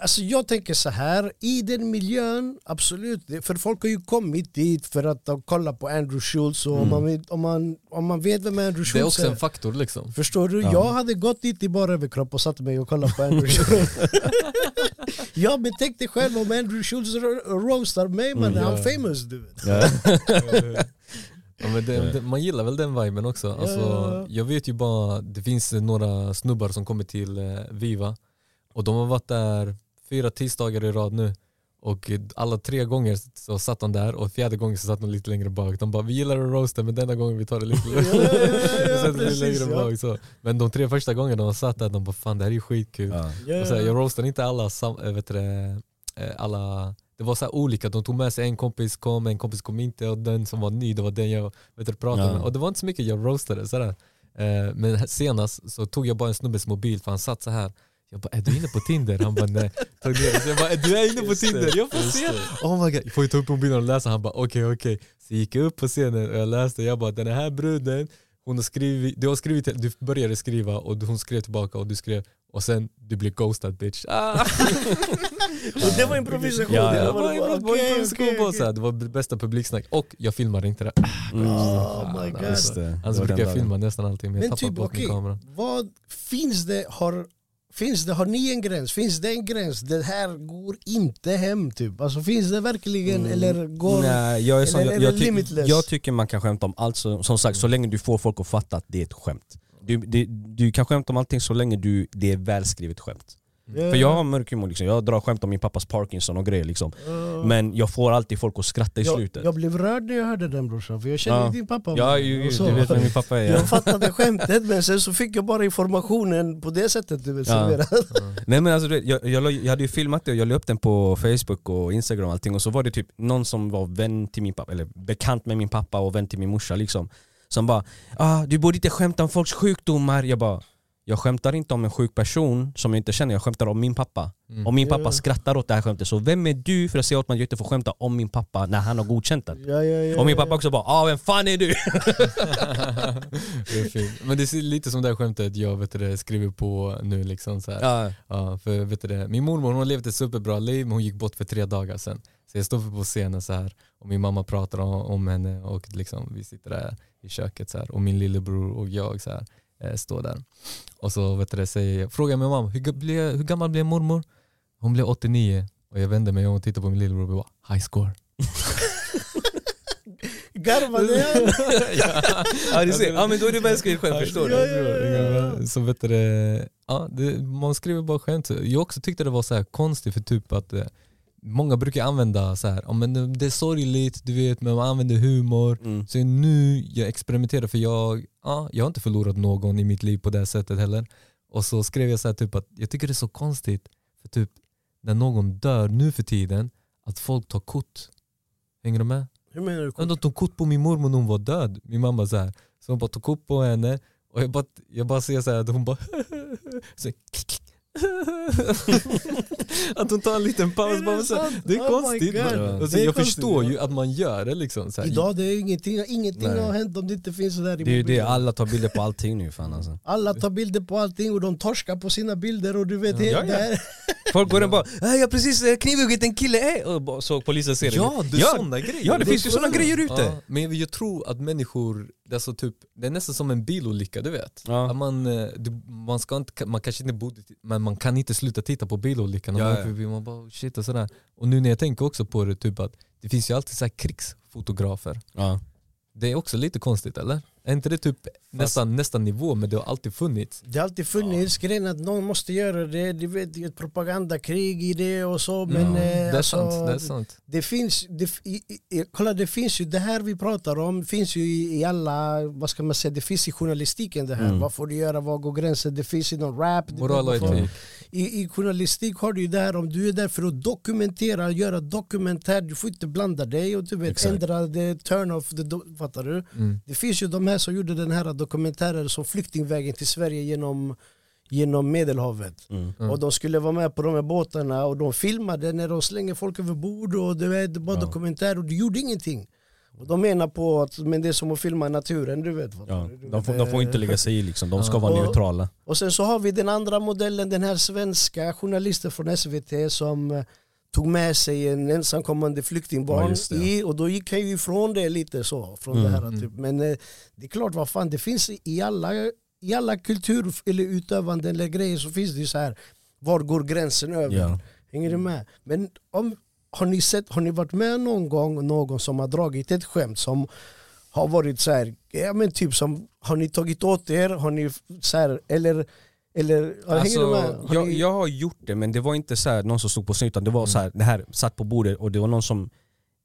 alltså jag tänker så här, i den miljön, absolut, för folk har ju kommit dit för att de kollar på Andrew Schultz och om, man vet, om, man, om man vet vem Andrew Schultz Det är också en faktor liksom. Förstår du? Ja. Jag hade gått dit i bara överkropp och satt mig och kollat på Andrew Schultz. ja men tänk dig själv om Andrew Schultz ro- roastar mig man, Mm, ja. famous du vet. ja. Ja, men det, det, man gillar väl den viben också. Alltså, Ja, ja, ja. Jag vet ju bara, det finns några snubbar som kommer till eh, Viva och de har varit där fyra tisdagar i rad nu. Och eh, alla tre gånger så satt de där och fjärde gången så satt de lite längre bak. De bara vi gillar att roasta men denna gången vi tar det lite längre bak. Så. Men de tre första gångerna de satt där de bara fan det här är ju skitkul. Ja. Och så här, jag roastade inte alla, sam, äh, vet du, det, eh, alla det var så här olika, de tog med sig en kompis kom, en kompis kom inte och den som var ny det var den jag vet du, pratade Ja. med. Och det var inte så mycket jag roastade. Så där. Eh, Men senast så tog jag bara en snubbes mobil för han satt så här. Jag bara, är du inne på Tinder? Han bara nej. Tog ner jag bara, du är inne på Just det, Tinder? Jag får se. Oh my god. Får jag ta upp mobilen och läsa? Han bara okej okej. Så gick jag upp på scenen och jag läste. Jag bara den här bruden, hon har skrivit, du har skrivit, du började skriva och hon skrev tillbaka och du skrev och sen du blev ghostad bitch. Ah. Och det var improvisation. Ja, ja. det Det var, det var improvisation okej, bara okej. så här. Det var bästa publiksnack och jag filmade inte det. Mm. Oh my God. Just det. Annars var brukar jag filma nästan allting men jag tappar typ bort min kamera. vad finns det, har, finns det, har ni en gräns? Finns det en gräns? Det här går inte hem typ. Alltså finns det verkligen Mm. eller går... Nej, jag, är eller jag, är jag, det ty, jag tycker man kan skämta om allt, så, som sagt så länge du får folk att fatta att det är ett skämt. Du, det, du kan skämta om allting så länge du, det är välskrivet skämt. Ja. För jag har mörk humor, liksom. jag drar skämt om min pappas Parkinson och grejer liksom. Ja. Men jag får alltid folk att skratta i jag, slutet. jag blev rörd när jag hörde den brorsan, för jag känner Ja. din pappa. ja, ju, ju, du vet vem min pappa är. Ja. Jag fattade skämtet men sen så fick jag bara informationen på det sättet du vill Ja. servera. Nej men alltså jag, jag, jag hade ju filmat det och jag la upp den på Facebook och Instagram och allting och så var det typ någon som var vän till min pappa, eller bekant med min pappa och vän till min morsa liksom Som bara ah, 'du borde inte skämta om folks sjukdomar' Jag bara jag skämtar inte om en sjuk person som jag inte känner, jag skämtar om min pappa. Mm. Och min pappa skrattar åt det här skämtet, så vem är du för att säga åt mig att jag inte får skämta om min pappa när han har godkänt det? Ja, ja, ja, Och min pappa också bara ah, vem fan är du? det är. Men det är lite som det här skämtet jag vet det, skriver på nu. Liksom, så här. Ja. För vet det, min mormor hon har levt ett superbra liv men hon gick bort för tre dagar sedan. Så jag står på scenen så här och min mamma pratar om, om henne och liksom, vi sitter där i köket så här, och min lillebror och jag så här, står där. Och så vet du säger jag, frågar min mamma hur, blev- hur gammal blev mormor? Hon blev 89 och jag vände mig om och tittade på min lillebror och bara high score. Garvade han? Ja, du ser. ja men då är det bara skrivit skämt, förstår du? Ja, ja, ja. Så vet du ja, det, man skriver bara skämt. Jag också tyckte det var så här konstigt för typ att eh, många brukar använda så här, ja, men det är sorgligt, du vet, men man använder humor. Mm. Så nu jag experimenterar för jag, ja, jag har inte förlorat någon i mitt liv på det sättet heller. Och så skrev jag så här, typ att jag tycker det är så konstigt för typ när någon dör nu för tiden att folk tar kort. Hänger du med? Hur menar du? De tog kort på min mormor när hon var död. Min mamma så här. Så hon bara tog kort på henne och jag bara, jag bara ser så här att hon bara så, Att hon tar en liten paus. Är det så det är Oh konstigt. Alltså, Det är jag konstigt, förstår ja. ju att man gör det liksom. Så här. Idag det är ingenting, ingenting Nej. har hänt om det inte finns sådär i Det är ju det, alla tar bilder på allting nu fan alltså. Alla tar bilder på allting och de torskar på sina bilder och du vet helt Ja, ja. Folk går och bara "Äh, jag har precis eh, knivhuggit en kille, eh", och så polisen ser det. Ja, det är ja, sådana grejer. Ja det finns ju sådana grejer ute. Ja, men jag tror att människor, det är, så typ, det är nästan som en bilolycka du vet. Ja. Att man, eh, du, man, ska inte, man kanske inte borde, men man kan inte sluta titta på bilolyckan. Ja, man, ja. man bara oh, shit och sådär. Och nu när jag tänker också på det, typ att det finns ju alltid så här krigsfotografer. Ja. Det är också lite konstigt eller? Är inte det typ nästan, nästan nivå men det har alltid funnits? Det har alltid funnits grejen att någon måste göra det. Du vet, ett propagandakrig i det och så. Men, Ja, eh, det är alltså, sant, det är sant. Det finns, det, i, i, kolla det finns ju, det här vi pratar om finns ju i, i alla, vad ska man säga, det finns i journalistiken det här. Mm. Vad får du göra, vad går gränsen? Det finns inom rap. det- Moral och etik. I, I journalistik har du ju det här om du är där för att dokumentera, göra dokumentär, du får inte blanda dig och du vet Exakt. ändra the turn of the, do, fattar du? Mm. Det finns ju de här som gjorde den här dokumentären som flyktingvägen till Sverige genom, genom Medelhavet. Mm. Mm. Och de skulle vara med på de här båtarna och de filmade när de slänger folk över bord och det var det Ja. dokumentär och de gjorde ingenting. Och de menar på att men det är som att filma naturen, du vet. Ja. Du De, får, de får inte lägga sig i liksom, de ska Ja. vara Och- neutrala. Och sen så har vi den andra modellen, den här svenska journalisten från SVT som tog med sig en ensamkommande Ja, flyktingbarn det. i och då gick han ju ifrån det lite så. Från Mm, det här, mm. typ. Men eh, det är klart, vad fan, det finns i alla, i alla kultur eller utövande eller grejer så finns det ju så här, var går gränsen över? Ja. Hänger du med? Men om, har, ni sett, har ni varit med någon gång någon som har dragit ett skämt som har varit så här, ja men typ som, har ni tagit åt er? Har ni så här, eller, eller ja, hänger du med? Alltså, Har jag, ni, jag har gjort det men det var inte så här, någon som stod på scen utan det var så här, det här satt på bordet och det var någon som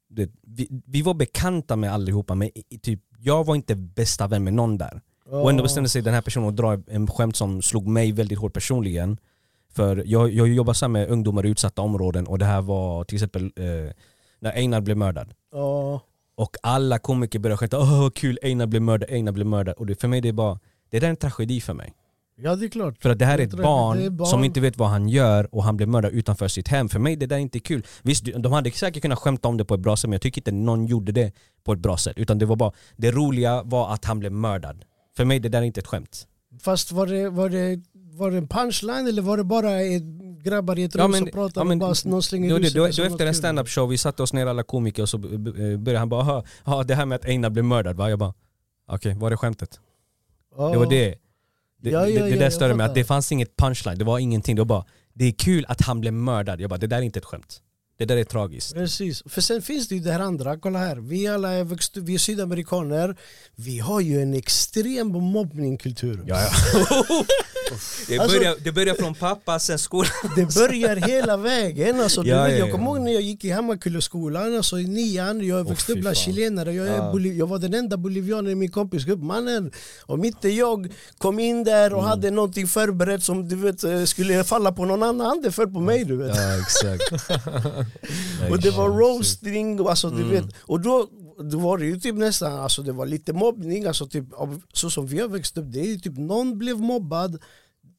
det, vi, vi var bekanta med allihopa men i- typ, jag var inte bästa vän med någon där. Och ändå bestämde sig den här personen att dra en skämt som slog mig väldigt hårt personligen. För jag, jag jobbar så med ungdomar i utsatta områden och det här var till exempel eh, när Einar blev mördad. Ja, Och alla komiker började skämta åh vad kul Einar blev mördad, Einar blev mördad. Och det, för mig det är bara, det där är en tragedi för mig. Ja det är klart. För att det här är Det ett barn, det är barn. som inte vet vad han gör och han blir mördad utanför sitt hem. För mig det där är inte kul. Visst, de hade säkert kunnat skämta om det på ett bra sätt men jag tycker inte någon gjorde det på ett bra sätt. Utan det var bara, det roliga var att han blev mördad. För mig det där är inte ett skämt. Fast var det, var det, var det en punchline eller var det bara ett, grabbar i ett rum Ja, men- som pratade ja, men- och bara någon slänger Då, det, sig då, det då efter en stand-up show, vi satte oss ner alla komiker och så började han bara "Aha, ja, det här med att Einar blev mördad va? Jag bara okej, var är skämtet? Ja. Det var det. Det, Ja, ja, det, det där störde mig, att det fanns inget punchline, det var ingenting. Det var bara, det är kul att han blev mördad. Jag bara, det där är inte ett skämt. Det där är tragiskt. Precis, för sen finns det ju det här andra, kolla här, vi alla är, vuxna, vi är sydamerikaner, vi har ju en extrem mobbningkultur. Ja, ja. det, Alltså- börjar, det börjar från pappa, sen skolan. Det börjar hela vägen. Alltså, Ja, vet, ja, jag ja. kommer ihåg när jag gick i Hammarkulleskolan, alltså i nian, jag växte upp bland fan. chilenare, jag, Ja. Jag var den enda bolivianen i min kompisgrupp. Mannen, om inte jag kom in där Mm. och hade någonting förberett som du vet eh, skulle falla på någon annan, det föll på mig du vet. Ja exakt. Och det var roasting, alltså, du Mm. vet, och då, då var det ju typ nästan, alltså det var lite mobbning, alltså typ, så som vi har växt upp, det är typ någon blev mobbad,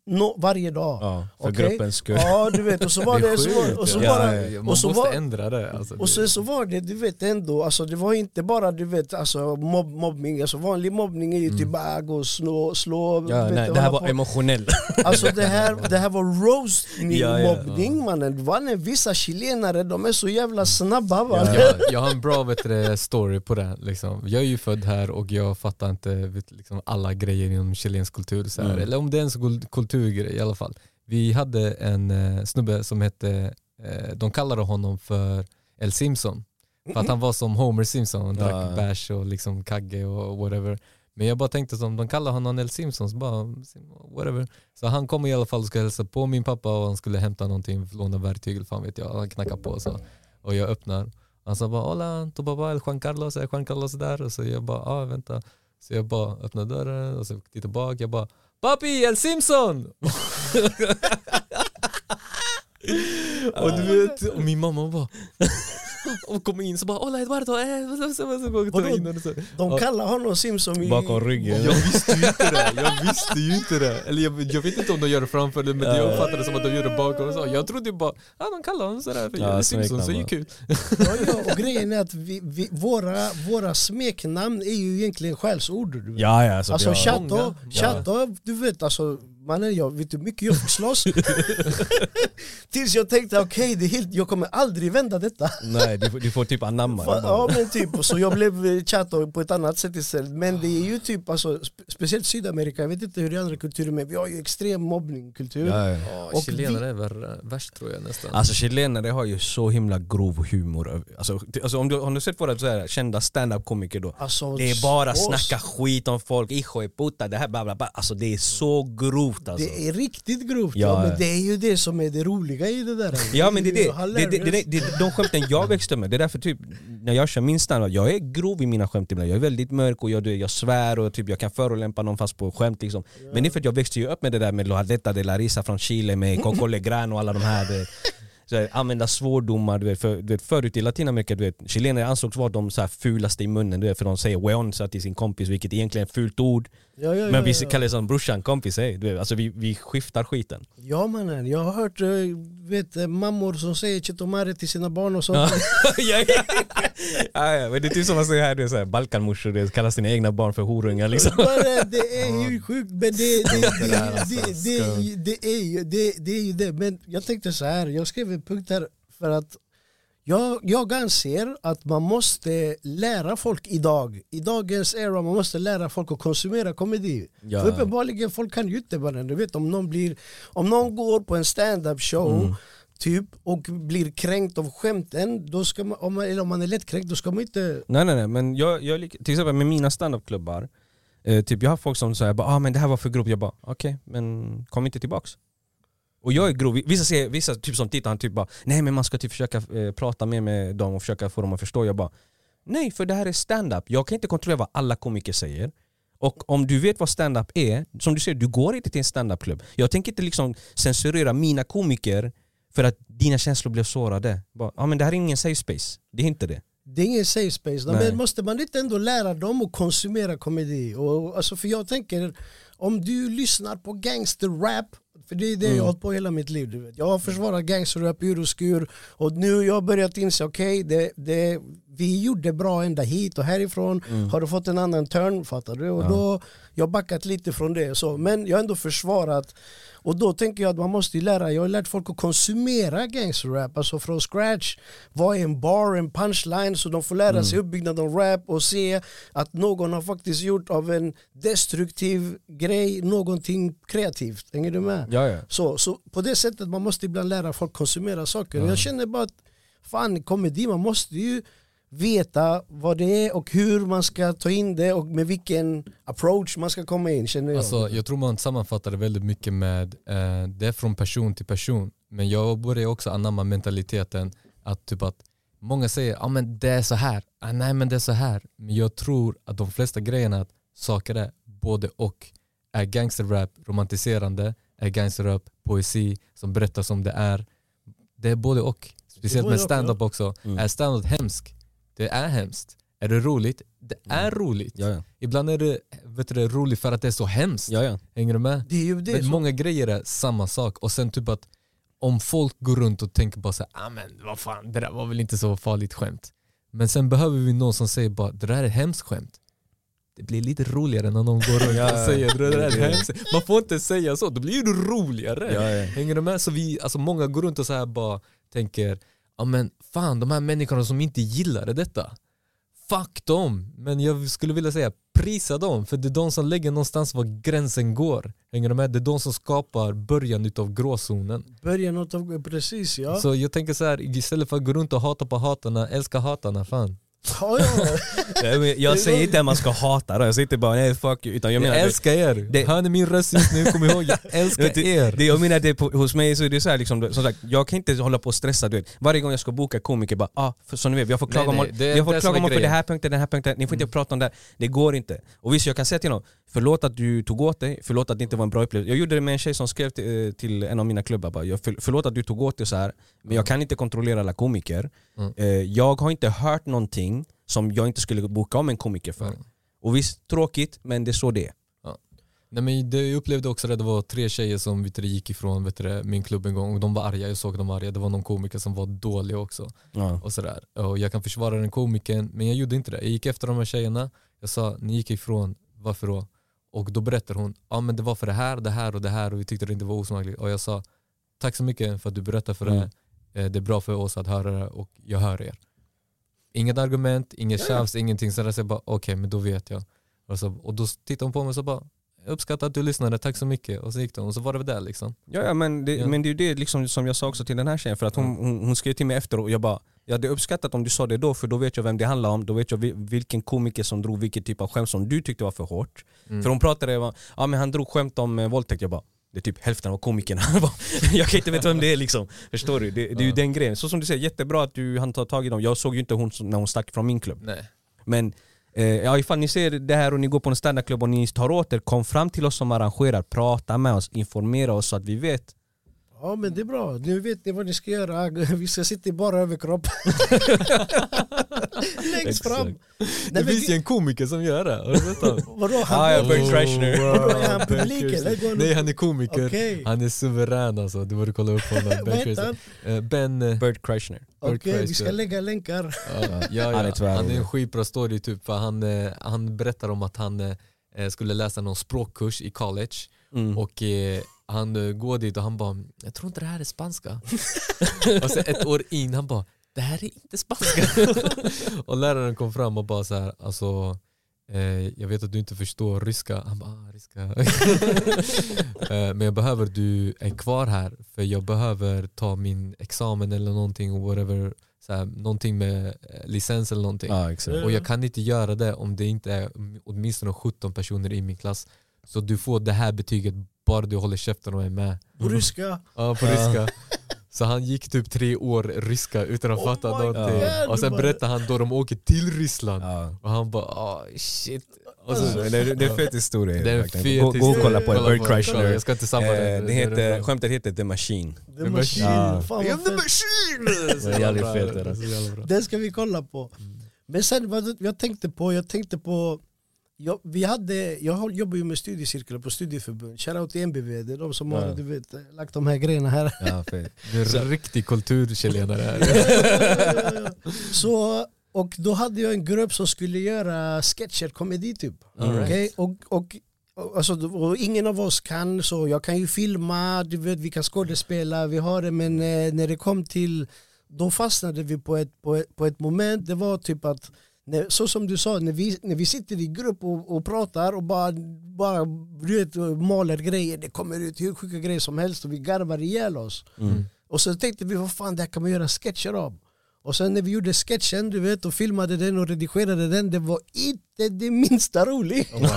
no, varje dag. Ja, för Okej? gruppens skull. Ja du vet, och så var Det är det, så var, och så sjukt, ja. bara, Ja, Man och så måste var, ändra det. Alltså, och sen så var det, du vet ändå, alltså det var inte bara du vet, alltså, mobb, mobbning, alltså vanlig mobbning är ju typ bara gå och slå, slå Ja, vet, nej, det här var på. emotionell. Alltså det här, det här var roastning Ja, ja. mobbning mannen, mannen vissa chilenare de är så jävla snabba va? Ja. jag, jag har en bra vet du, story på det. Liksom. Jag är ju född här och jag fattar inte vet, liksom, alla grejer inom chilensk kultur. Så här. Mm. Eller om det är en kul- kulturgrej i alla fall. Vi hade en eh, snubbe som hette, eh, de kallade honom för El Simpson. För att han var som Homer Simpson, drack Ja. bärs och liksom kagge och whatever. Men jag bara tänkte som de kallar honom El Simpson, så bara whatever. Så han kom i alla fall och ska hälsa på min pappa och han skulle hämta någonting, låna verktyg eller fan vet jag. Han knackade på så. och jag öppnar. Han sa bara hola, tu papá el Juan Carlos, är Juan Carlos där? Och så jag bara ah vänta. Så jag bara öppnar dörren och så tittar bak, jag bara Papi, El Simpson! och du vet, och min mamma bara och kom in så bara hola Eduardo, eh, så, så, så, så, så, Vadå? in och så. De kallar honom Simpson i... Bakom ryggen. Jag visste ju inte det, jag visste ju inte det. Eller jag, jag vet inte om de gör det framför det, men jag uppfattade det som att de gör det bakom. och Så. Jag trodde ju bara, ja de kallar honom sådär för Ja, Simpson, så det är ju kul. Ja, ja, och grejen är att vi, vi, våra, våra smeknamn är ju egentligen skällsord. Du vet. Ja, ja, alltså, Alltså många. chatta, du vet alltså Mannen jag vet hur mycket jag fick slåss Tills jag tänkte okej, det är helt, jag kommer aldrig vända detta Nej, du, får- du får typ anamma det Fa- bara. Ja men typ, så jag blev eh, chatta på ett annat sätt istället Men det är ju typ, alltså, spe- speciellt Sydamerika, jag vet inte hur det är i andra kulturer men vi har ju extrem mobbningkultur Ja, ja. Och chilenare är värre, värst tror jag nästan. Alltså chilenare har ju så himla grov humor. Alltså, alltså om, du, har du sett våra så här, kända stand-up komiker då? Alltså, Det är bara så- snacka skit om folk, hijo de puta, det här bla bla bla. Alltså det är så grovt alltså. Det är riktigt grovt, Ja, ja, men det är ju det som är det roliga i det där Ja men det är det, det, det, det, det, de skämten jag växte med, det är därför typ när jag kör min standard, jag är grov i mina skämt ibland, jag är väldigt mörk och jag, jag svär och typ jag kan förolämpa någon fast på skämt liksom. Men det är för att jag växte ju upp med det där med Loadetta de la Risa från Chile med Coco Legrand och alla de här. Så här, använda svårdomar, du vet, för, du vet, förut i Latinamerika, du vet, chilenare ansågs vara de så här fulaste i munnen, du vet, för de säger weon till sin kompis vilket egentligen är ett fult ord. ja, ja, Men vi ja, kallar det som brorsan, kompis, hey, du vet, alltså vi, vi skiftar skiten. Ja mannen, jag har hört eh, vet, eh, mammor som säger chitomare till sina barn och sånt. Ja. ja, ja. ja, men det är typ som att säga här, det är så här, Balkanmorsor, det kallar sina egna barn för horungar liksom. Bara, det är ju sjukt men det, det, det, Det alltså, det, det, ju- det, är ju, det, det är ju det. Men jag tänkte så här, jag skrev en punkt här för att jag, jag anser att man måste lära folk idag, i dagens era, man måste lära folk att konsumera komedi. Ja. För uppenbarligen folk kan ju inte bara, du vet om någon, blir, om någon går på en stand-up show Mm. typ och blir kränkt av skämten, då ska man, om man, eller om man är lättkränkt, då ska man inte Nej nej nej, men jag, jag till exempel med mina standupklubbar, eh, typ jag har folk som säger ah, men det här var för grovt, jag bara okej, men kom inte tillbaks. Och jag är grov, vissa, säger, vissa typ som tittar, han typ bara nej men man ska typ försöka eh, prata mer med dem och försöka få dem att förstå. Jag bara nej för det här är stand-up. jag kan inte kontrollera vad alla komiker säger. Och om du vet vad stand-up är, som du säger, du går inte till en stand-up-klubb. Jag tänker inte liksom censurera mina komiker för att dina känslor blev sårade. Bara, ah, men det här är ingen safe space, det är inte det. Det är ingen safe space, Nej. men måste man inte ändå lära dem att konsumera komedi? Och, alltså, för jag tänker, om du lyssnar på gangsterrap, för det är det jag har hållit på hela mitt liv. Du vet. Jag har försvarat gangsterrap ur och skur och nu har jag börjat inse, okej, det, det, vi gjorde bra ända hit och härifrån har det fått en annan turn, fattar du? Och då, jag har backat lite från det. Så, men jag har ändå försvarat och då tänker jag att man måste lära, jag har lärt folk att konsumera gangsterrap, alltså från scratch. Vad är en bar, en punchline, så de får lära sig uppbyggnad av rap och se att någon har faktiskt gjort av en destruktiv grej någonting kreativt. Hänger du med? Ja, ja. Så, så på det sättet man måste ibland lära folk konsumera saker. Jag känner bara att fan komedi, man måste ju veta vad det är och hur man ska ta in det och med vilken approach man ska komma in känner jag. Alltså, jag tror man sammanfattar det väldigt mycket med, eh, det är från person till person. Men jag börjar också anamma mentaliteten att typ att många säger ah, men det är så här, ah, nej men det är så här. Men jag tror att de flesta grejerna, att saker är både och. Är gangsterrap romantiserande? Är gangsterrap poesi som berättar som det är? Det är både och. Speciellt med stand-up också. Mm. Är stand-up hemskt? Det är hemskt. Är det roligt? Det är roligt. Ja, ja. Ibland är det vet du, det, roligt för att det är så hemskt. ja, ja. Hänger du med? Det är ju det. Men som- många grejer är samma sak och sen typ att om folk går runt och tänker bara såhär, ah, men vad fan det där var väl inte så farligt skämt. Men sen behöver vi någon som säger bara, det där är ett hemskt skämt. Det blir lite roligare när någon går runt Ja, och säger det där är ett hemskt. Man får inte säga så, då blir det roligare. Ja, ja. Hänger du med? Så vi, alltså många går runt och så här bara tänker, ja men fan de här människorna som inte gillade detta. Fuck dem! Men jag skulle vilja säga prisa dem, för det är de som lägger någonstans var gränsen går. Hänger du med? Det är de som skapar början utav gråzonen. Början av, precis ja. Så jag tänker så här, istället för att gå runt och hata på hatarna, älska hatarna fan. Ja, ja. Jag säger inte att man ska hata det, jag säger inte bara nej fuck you, utan jag Jag, menar det- älskar er! det- Hör ni min röst just nu? Kom ihåg, jag älskar det, er! det, jag menar det på, hos mig så är det så här liksom, som sagt, jag kan inte hålla på och stressa du vet. Varje gång jag ska boka komiker bara ah, för, som ni vet, jag får är jag är klagomål för grejen. här punkten, den här punkten, ni får inte prata om det här. Det går inte. Och visst jag kan säga till honom, förlåt att du tog åt dig, förlåt att det inte var en bra upplevelse. Jag gjorde det med en tjej som skrev till, eh, till en av mina klubbar bara, jag, för, förlåt att du tog åt dig så här men jag kan inte kontrollera alla komiker. Mm. Eh, jag har inte hört någonting som jag inte skulle boka om en komiker för. Mm. Och visst, tråkigt, men det är så det är. Nej, men det, jag upplevde också att det var tre tjejer som vet du, gick ifrån vet du, min klubb en gång och de var arga, jag såg dem arga. Det var någon komiker som var dålig också. Ja. Och sådär. Och jag kan försvara den komikern, men jag gjorde inte det. Jag gick efter de här tjejerna, jag sa ni gick ifrån, varför då? Och då berättar hon, ja men det var för det här, det här och det här och vi tyckte det inte var osmakligt. Och jag sa, tack så mycket för att du berättar för Mm. det. Eh, Det är bra för oss att höra det och jag hör er. Inget argument, inget tjafs, ingenting. Så jag bara, okej men då vet jag. Och, så, och då tittade hon på mig och så bara, jag uppskattar att du lyssnade, tack så mycket. Och så gick de och så var det väl där liksom. Ja, ja, men, det, Ja. men det är ju det liksom, som jag sa också till den här tjejen, för att hon, hon, hon skrev till mig efter och jag bara Jag hade uppskattat om du sa det då, för då vet jag vem det handlar om, då vet jag vi- vilken komiker som drog vilken typ av skämt som du tyckte var för hårt. Mm. För hon pratade om, ja men han drog skämt om eh, våldtäkt, jag bara det är typ hälften av komikerna. jag kan inte veta vem det är liksom. Förstår du? Det, det är ju den grejen. Så som du säger, jättebra att du hann ta tag i dem. Jag såg ju inte hon när hon stack från min klubb. Nej. Men eh, ja, ifall ni ser det här och ni går på en standardklubb och ni tar åt er, kom fram till oss som arrangerar, prata med oss, informera oss så att vi vet. Ja men det är bra, nu vet ni vad ni ska göra. Vi ska sitta i bara överkropp. Längst fram. Det finns ju en komiker som gör det, har du sett det? vadå? Han, Ah, ja, Bert Kreischer. Vadå, är han publik eller? Nej han är komiker, Okej. han är suverän alltså, du borde kolla upp honom. Ben? Eh, ben eh, Bert Kreischer. Okej, vi Kreischer. ska lägga länkar. Ja, ja, Han är. Han är en skitbra story typ för han, eh, han berättar om att han skulle läsa någon språkkurs i college Mm. och eh, han eh, går dit och han bara jag tror inte det här är spanska. och sen ett år in han bara det här är inte spanska. och läraren kom fram och bara så här alltså eh, jag vet att du inte förstår ryska. Han bara ah, ryska. eh, men jag behöver du är kvar här för jag behöver ta min examen eller någonting och whatever så här, någonting med eh, licens eller någonting. Exakt. Och jag kan inte göra det om det inte är åtminstone 17 personer i min klass. Så du får det här betyget bara du håller käften och är med. På ryska. Ja, på ryska. Så han gick typ tre år ryska utan att Oh fatta någonting. God, och sen berättade han då de åker till Ryssland. Ja. Och han bara ah shit. Och Alltså, så, det, det är en fet historia. det är en fet gå, gå och kolla på det, Bert på Kreischer. Jag ska inte sabba Eh, det. det heter, skämtet heter The Machine. The The Machine. Ja. Fan vad the machine! Det är jävligt fet, det. Den ska vi kolla på. Men sen vad jag tänkte på, jag tänkte på jag, vi hade, jag har- jobbar ju med studiecirklar på studieförbund. Shoutout till MBV, det är de som har Ja. du vet, lagt de här grejerna här. Ja. Det är en riktig kulturchilenare här. Så, och då hade jag en grupp som skulle göra sketcher, komedi typ. Right. Okej, Och, och, och, alltså, och ingen av oss kan, så jag kan ju filma, du vet, vi kan skådespela, vi har det, men eh, när det kom till, då fastnade vi på ett, på ett, på ett moment, det var typ att när, så som du sa, när vi, när vi sitter i grupp och, och pratar och bara, bara vet, maler grejer, det kommer ut hur sjuka grejer som helst och vi garvar ihjäl oss. Mm. Och så tänkte vi, vad fan det här kan man göra sketcher av. Och sen när vi gjorde sketchen du vet, och filmade den och redigerade den, det var inte det minsta roligt. Wow.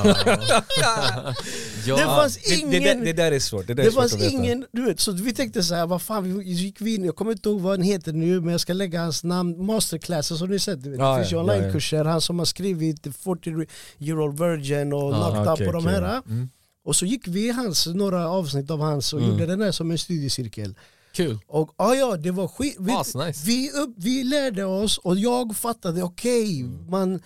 Det ja, fanns Det, det, ingen... där- det där är svårt. Det, där Det fanns ingen, du vet, så vi tänkte så här, vad fan, vi gick vi in, jag kommer inte ihåg vad han heter nu, men jag ska lägga hans namn, masterclasses som ni sett, du vet. Ja, det finns ju ja, ja, ja. onlinekurser, han som har skrivit The 40 year old virgin och Ja, Knocked Up okej, och de här. Mm. Och så gick vi hans, några avsnitt av hans och Mm. gjorde den här som en studiecirkel. Kul. Och ah, ja, det var skit. Vi, Asnice. vi, upp, vi lärde oss och jag fattade, okej, man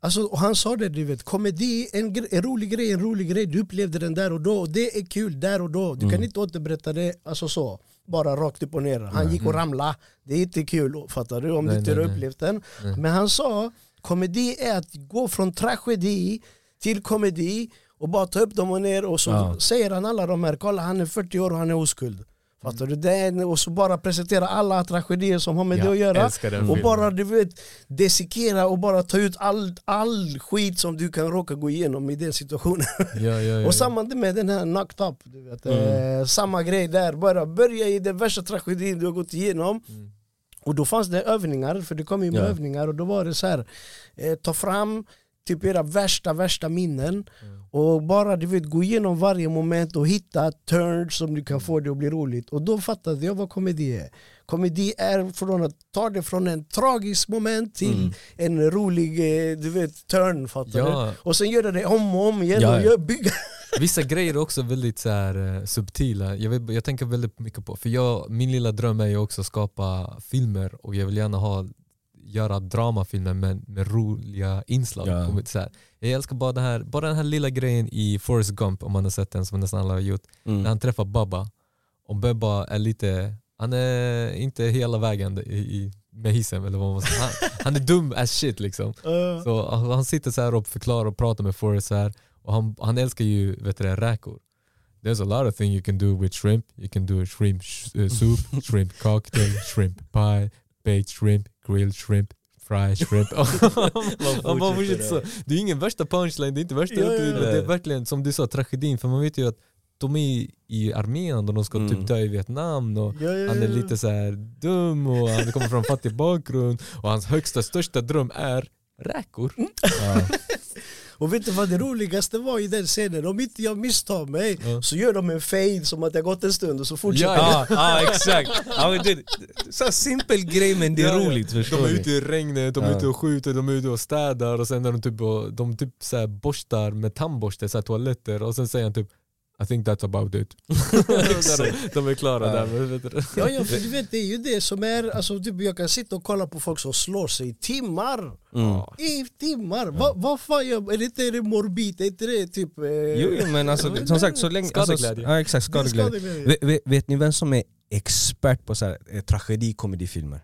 Alltså, och han sa det, du vet, komedi, en, en rolig grej, en rolig grej, du upplevde den där och då, och det är kul där och då. Du kan inte återberätta det alltså så, bara rakt upp och ner. Han gick och ramlade, det är inte kul, fattar du? Om Nej, du inte har nej, nej. upplevt den. Men han sa, komedi är att gå från tragedi till komedi och bara ta upp dem och ner och så Ja. säger han alla de här, kolla han är 40 år och han är oskuld. Fattar du? Är, och så bara presentera alla tragedier som har med det att göra. den Och filmen. bara du vet, dissekera och bara ta ut all, all skit som du kan råka gå igenom i den situationen. Ja, ja, ja. Och samma med den här Knocked Up, du vet, Mm. eh, samma grej där. Bara börja i den värsta tragedin du har gått igenom. Mm. Och då fanns det övningar, för det kom ju med Ja. övningar och då var det så här, eh, ta fram typ era värsta, värsta minnen Mm. och bara du vet, gå igenom varje moment och hitta turns som du kan få det att bli roligt. Och då fattade jag vad komedi är. Komedi är från att ta det från en tragisk moment till Mm. en rolig eh, du vet, turn. Fattar Ja. du? Och sen göra det om och om igen Ja, och gör, bygga. Vissa grejer är också väldigt så här, eh, subtila. Jag, vet, jag tänker väldigt mycket på, för jag, min lilla dröm är ju också att skapa filmer och jag vill gärna ha, göra dramafilmer med, med roliga inslag. Ja. Så här. Jag älskar bara, det här, bara den här lilla grejen i Forrest Gump, om man har sett den som nästan alla har gjort. När Mm. han träffar Bubba och Bubba är lite, han är inte hela vägen i, i, med hissen eller vad man ska säga. Han, han är dum as shit liksom. Eh, Så han sitter så här och förklarar och pratar med Forrest så här och han, han älskar ju vet du, det, räkor. There's a lot of things you can do with shrimp. You can do shrimp sh- uh, soup, shrimp cocktail, shrimp pie, baked shrimp, grilled shrimp, fried shrimp. Han bara fortsätter så. Det är ingen värsta punchline, det är inte värsta Ja, ja, ja. Det är verkligen som du sa tragedin för man vet ju att de är i armén och de ska Mm. typ dö i Vietnam och ja, ja, han är ja. lite så här dum och han kommer från fattig bakgrund och hans högsta största dröm är räkor. Ja. Och vet du vad det roligaste var i den scenen? Om inte jag misstar mig Ja. så gör de en fade som att det har gått en stund och så fortsätter Ja. Ja, ja exakt. Ja, men det, så simpel grej men det är Ja, roligt förstår De är ute i regnet, de är Ja. ute och skjuter, de är ute och städar och sen är de typ, de typ så här borstar med tandborste, så här toaletter och sen säger han typ I think that's about it. de, de är klara där. Men, vet du. Ja, ja, för du vet det är ju det som är, alltså typ jag kan sitta och kolla på folk som slår sig i timmar. Mm. I timmar! Vad vad fan gör, är det inte är det morbid? Är inte det typ... Eh, Jo, men alltså, som sagt så länge... Alltså, Skadeglädje. ja exakt, skadeglädje. skadeglädje. Vet, vet, vet ni vem som är expert på så här, eh, tragedikomedifilmer?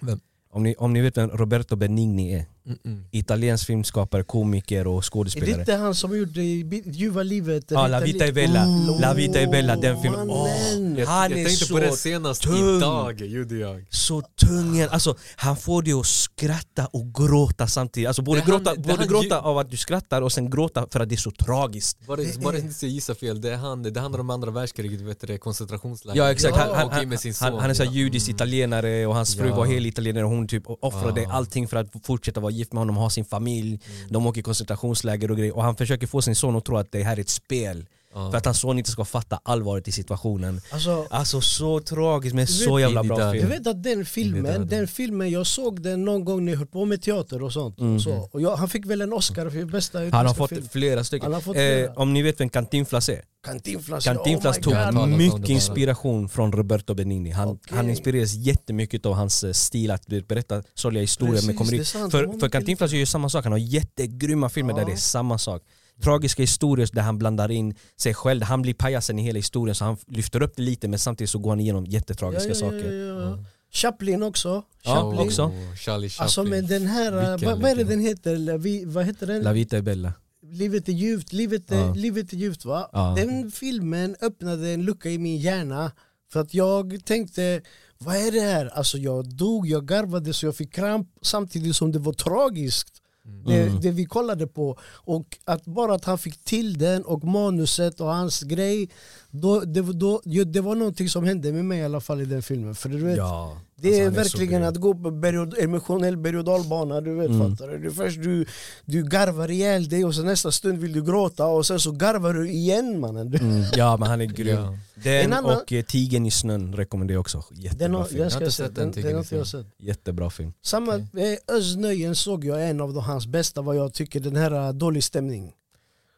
Vem? Om ni, om ni vet vem Roberto Benigni är? Mm-mm. Italiensk filmskapare, komiker och Är det skådespelare. inte han som Bi- ljuva livet? Ja, La Vita är Bella. La Vita är Bella, den filmen. mannen. Jag, Han jag är tänkte så på det senast tung. idag, gjorde jag. Så tung, alltså han får dig att skratta och gråta samtidigt. Alltså både han- gråta, både han gråta ju- av att du skrattar och sen gråta för att det är så tragiskt. Var det, var det inte så jag gissar fel, det, är han, det handlar om andra världskriget, vet du, koncentrationsläger. Ja exakt, han, han, han, son. han är så judisk Mm. italienare och hans fru Ja. var hel italienare och hon typ offrade Ja. allting för att fortsätta vara gift med honom och ha sin familj. De åker i koncentrationsläger och grejer och han försöker få sin son att tro att det här är ett spel. För att hans son inte ska fatta allvaret i situationen. Alltså, Alltså så tragiskt men så vet- jävla bra döden. Du film. vet att den filmen, där, den filmen jag såg den någon gång när jag höll på med teater och sånt. Och så. Och jag, han fick väl en Oscar för bästa Han har utländska fått film. flera stycken. Fått Eh, flera. om ni vet vem Cantinflas är? Cantinflas, Cantinflas oh tog God. mycket inspiration från Roberto Benigni. Han, Okej. han inspireras jättemycket av hans eh, stil att berätta sorgliga historier Precis, med komedi. För, för Cantinflas gör ju samma sak, han har jättegrymma filmer där Ja. det är samma sak. Tragiska historier där han blandar in sig själv, han blir pajasen i hela historien så han lyfter upp det lite men samtidigt så går han igenom jättetragiska ja, ja, saker. Ja, ja. Chaplin också. Ja, Chaplin. också. Oh, Charlie Chaplin. Alltså men den här, Vilken vad, vad är det den heter? La Vi, vad heter den? La Vita är Bella. Livet är djupt, livet är, Ja. livet är djupt va? Ja. Den filmen öppnade en lucka i min hjärna för att jag tänkte, vad är det här? Alltså jag dog, jag garvade så jag fick kramp samtidigt som det var tragiskt. Det, Mm. det vi kollade på och att bara att han fick till den och manuset och hans grej då, det, då, ju- det var någonting som hände med mig i alla fall i den filmen för du vet, Ja. det Alltså, är är verkligen grym. att gå på och, emotionell berg och dalbana, du vet Mm. fattar du? du? Först du, du garvar ihjäl dig och sen nästa stund vill du gråta och sen så garvar du igen mannen. Mm. Ja men han är grym. Ja. Den En annan- och eh, Tigern i snön rekommenderar jag också. Den Jättebra har, film. jag ska inte se, sett den, den, den har inte jag sett. Jättebra film. Samma, eh, Özz Nöjen såg jag en av hans bästa vad jag tycker, den här uh, Dålig stämning.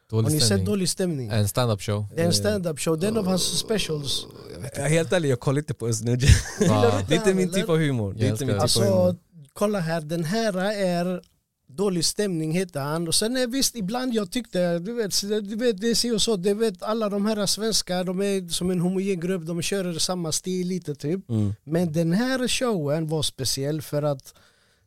Dålig Har ni sett. Dålig stämning? En stand-up show. Det är en stand-up show, det är en av hans specials. Jag helt ärlig, jag kollar inte på Özz? Det är inte min typ av humor. Det är inte min typ av humor. Alltså, kolla här, den här är Dålig stämning heter han och sen är visst ibland jag tyckte, du vet, du vet det si och så, det vet alla de här svenskar, de är som en homogen grupp, de kör samma stil lite typ. Mm. Men den här showen var speciell för att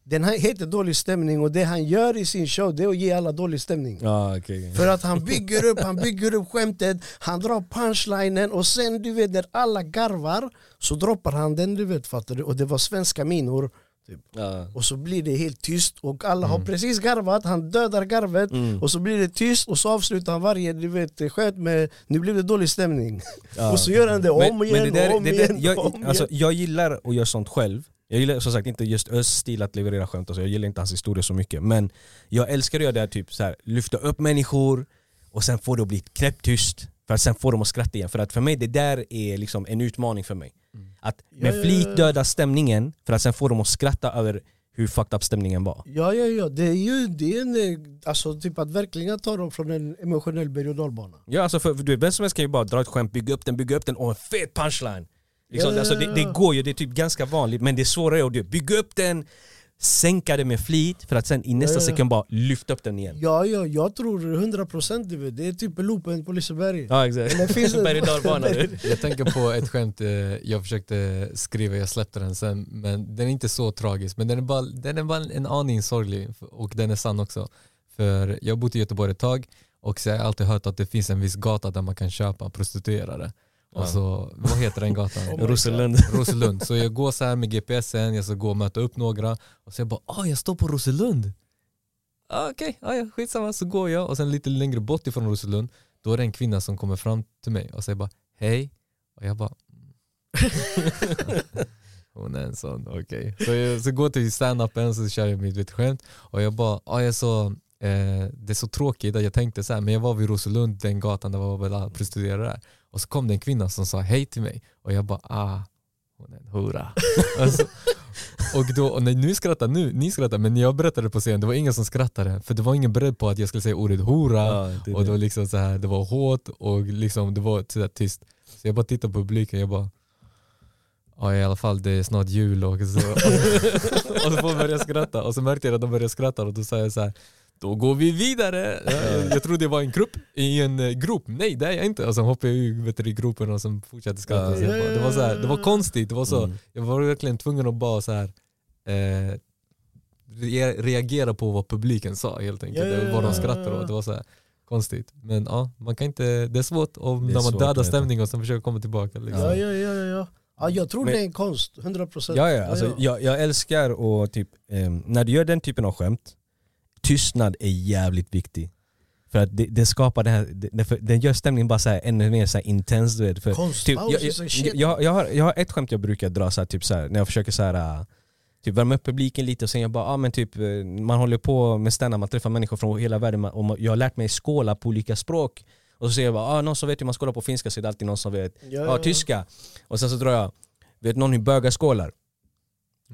den här heter Dålig stämning och det han gör i sin show det är att ge alla dålig stämning. Ja, okej. För att han bygger upp, han bygger upp skämtet, han drar punchlinen och sen du vet när alla garvar så droppar han den du vet fattar du? Och det var svenska minor. Typ. Ja. Och så blir det helt tyst och alla har precis garvat, han dödar garvet Mm. och så blir det tyst och så avslutar han varje du vet, sköt med nu blev det dålig stämning. Ja. Och så gör han det om igen det där- och om det där- igen. jag, och om alltså, igen. jag gillar att göra sånt själv. Jag gillar som sagt inte just Özz stil att leverera skämt, alltså, jag gillar inte hans historia så mycket. Men jag älskar att göra det här, typ så här, lyfta upp människor och sen få det att bli knäpptyst. För att sen få dem att skratta igen. För att för mig det där är liksom en utmaning för mig. Att Ja, med ja, flit döda stämningen för att sen få dem att skratta över hur fucked up stämningen var. Ja, ja, ja. Det är ju det är en, alltså, typ att verkligen ta dem från en emotionell berg och dalbana. Ja alltså för, för du vet, vem som helst kan ju bara dra ett skämt, bygga upp den, bygga upp den och en fet punchline. Liksom, Ja, ja, alltså, det, det ja. går ju, det är typ ganska vanligt men det är svårare att du, bygga upp den, sänka det med flit för att sen i nästa Ja, ja. sekund bara lyfta upp den igen. Ja, ja, jag tror 100% du vet. Det är typ loopen på Liseberg. Ja exakt. Det finns en- Berg. Jag tänker på ett skämt eh, jag försökte skriva, jag släppte den sen men den är inte så tragisk men den är bara, den är bara en aning sorglig och den är sann också. För jag har bott i Göteborg ett tag och så har jag alltid hört att det finns en viss gata där man kan köpa prostituerade. Och så, vad heter den gatan? Oh. Roselund. Roselund. Så jag går så här med GPSen, jag ska gå och möta upp några och så jag bara ah jag står på Roselund. Ah, Okej, ah, ja, skitsamma. Så går jag och sen lite längre bort ifrån Roselund då är det en kvinna som kommer fram till mig och säger bara hej. Och jag bara "Mm." Hon är en sån, okej. Så jag så går jag till stand-upen så kör jag mitt skämt och jag bara, ah, jag så, eh, det är så tråkigt att jag tänkte så här, men jag var vid Roselund, den gatan där var alla prostituerade där. Och så kom det en kvinna som sa hej till mig. Och jag bara ah, hon är en hora. alltså, och då, och nej, nu skrattar nu, ni skrattar men när jag berättade på scen det var ingen som skrattade. För det var ingen beredd på att jag skulle säga ordet hora. Ja, det och det. var liksom så här, det var hårt och liksom det var så tyst. Så jag bara tittade på publiken jag bara Ja i alla fall det är snart jul och så, och så folk började skratta. Och så märkte jag att de började skratta och då sa jag så här då går vi vidare. Ja, jag, trodde det var en grupp i en eh, grop. Nej det är jag inte. Och sen hoppade jag ur vet du, i gropen och sen fortsatte skratta. Ja. Det, var så här, det var konstigt. Det var så, Mm. Jag var verkligen tvungen att bara så här, eh, re- reagera på vad publiken sa helt enkelt. Ja, ja, vad de ja, skrattade ja. åt. Det var så här, konstigt. Men ja, man kan inte, det är svårt om är när man dödar stämningen och sen försöker komma tillbaka. Liksom. Ja, ja, ja, ja, ja. ja jag tror Men- det är en konst, 100%. Ja, ja, alltså, jag, jag älskar att typ, ehm, när du gör den typen av skämt, tystnad är jävligt viktig. För att det, det skapar det här, det, den gör stämningen bara så här, ännu mer så intens. Du vet, för, typ, jag, jag, jag, jag, har, jag har ett skämt jag brukar dra så här, typ så här, när jag försöker så här, äh, typ värma upp publiken lite och sen jag bara, ah, men typ, eh, man håller på med stand man träffar människor från hela världen och jag har lärt mig skåla på olika språk. Och så säger jag bara, ah, någon som vet hur man skålar på finska så är det alltid någon som vet Ja, ja, tyska. Och sen så drar jag, vet någon hur bögar skålar?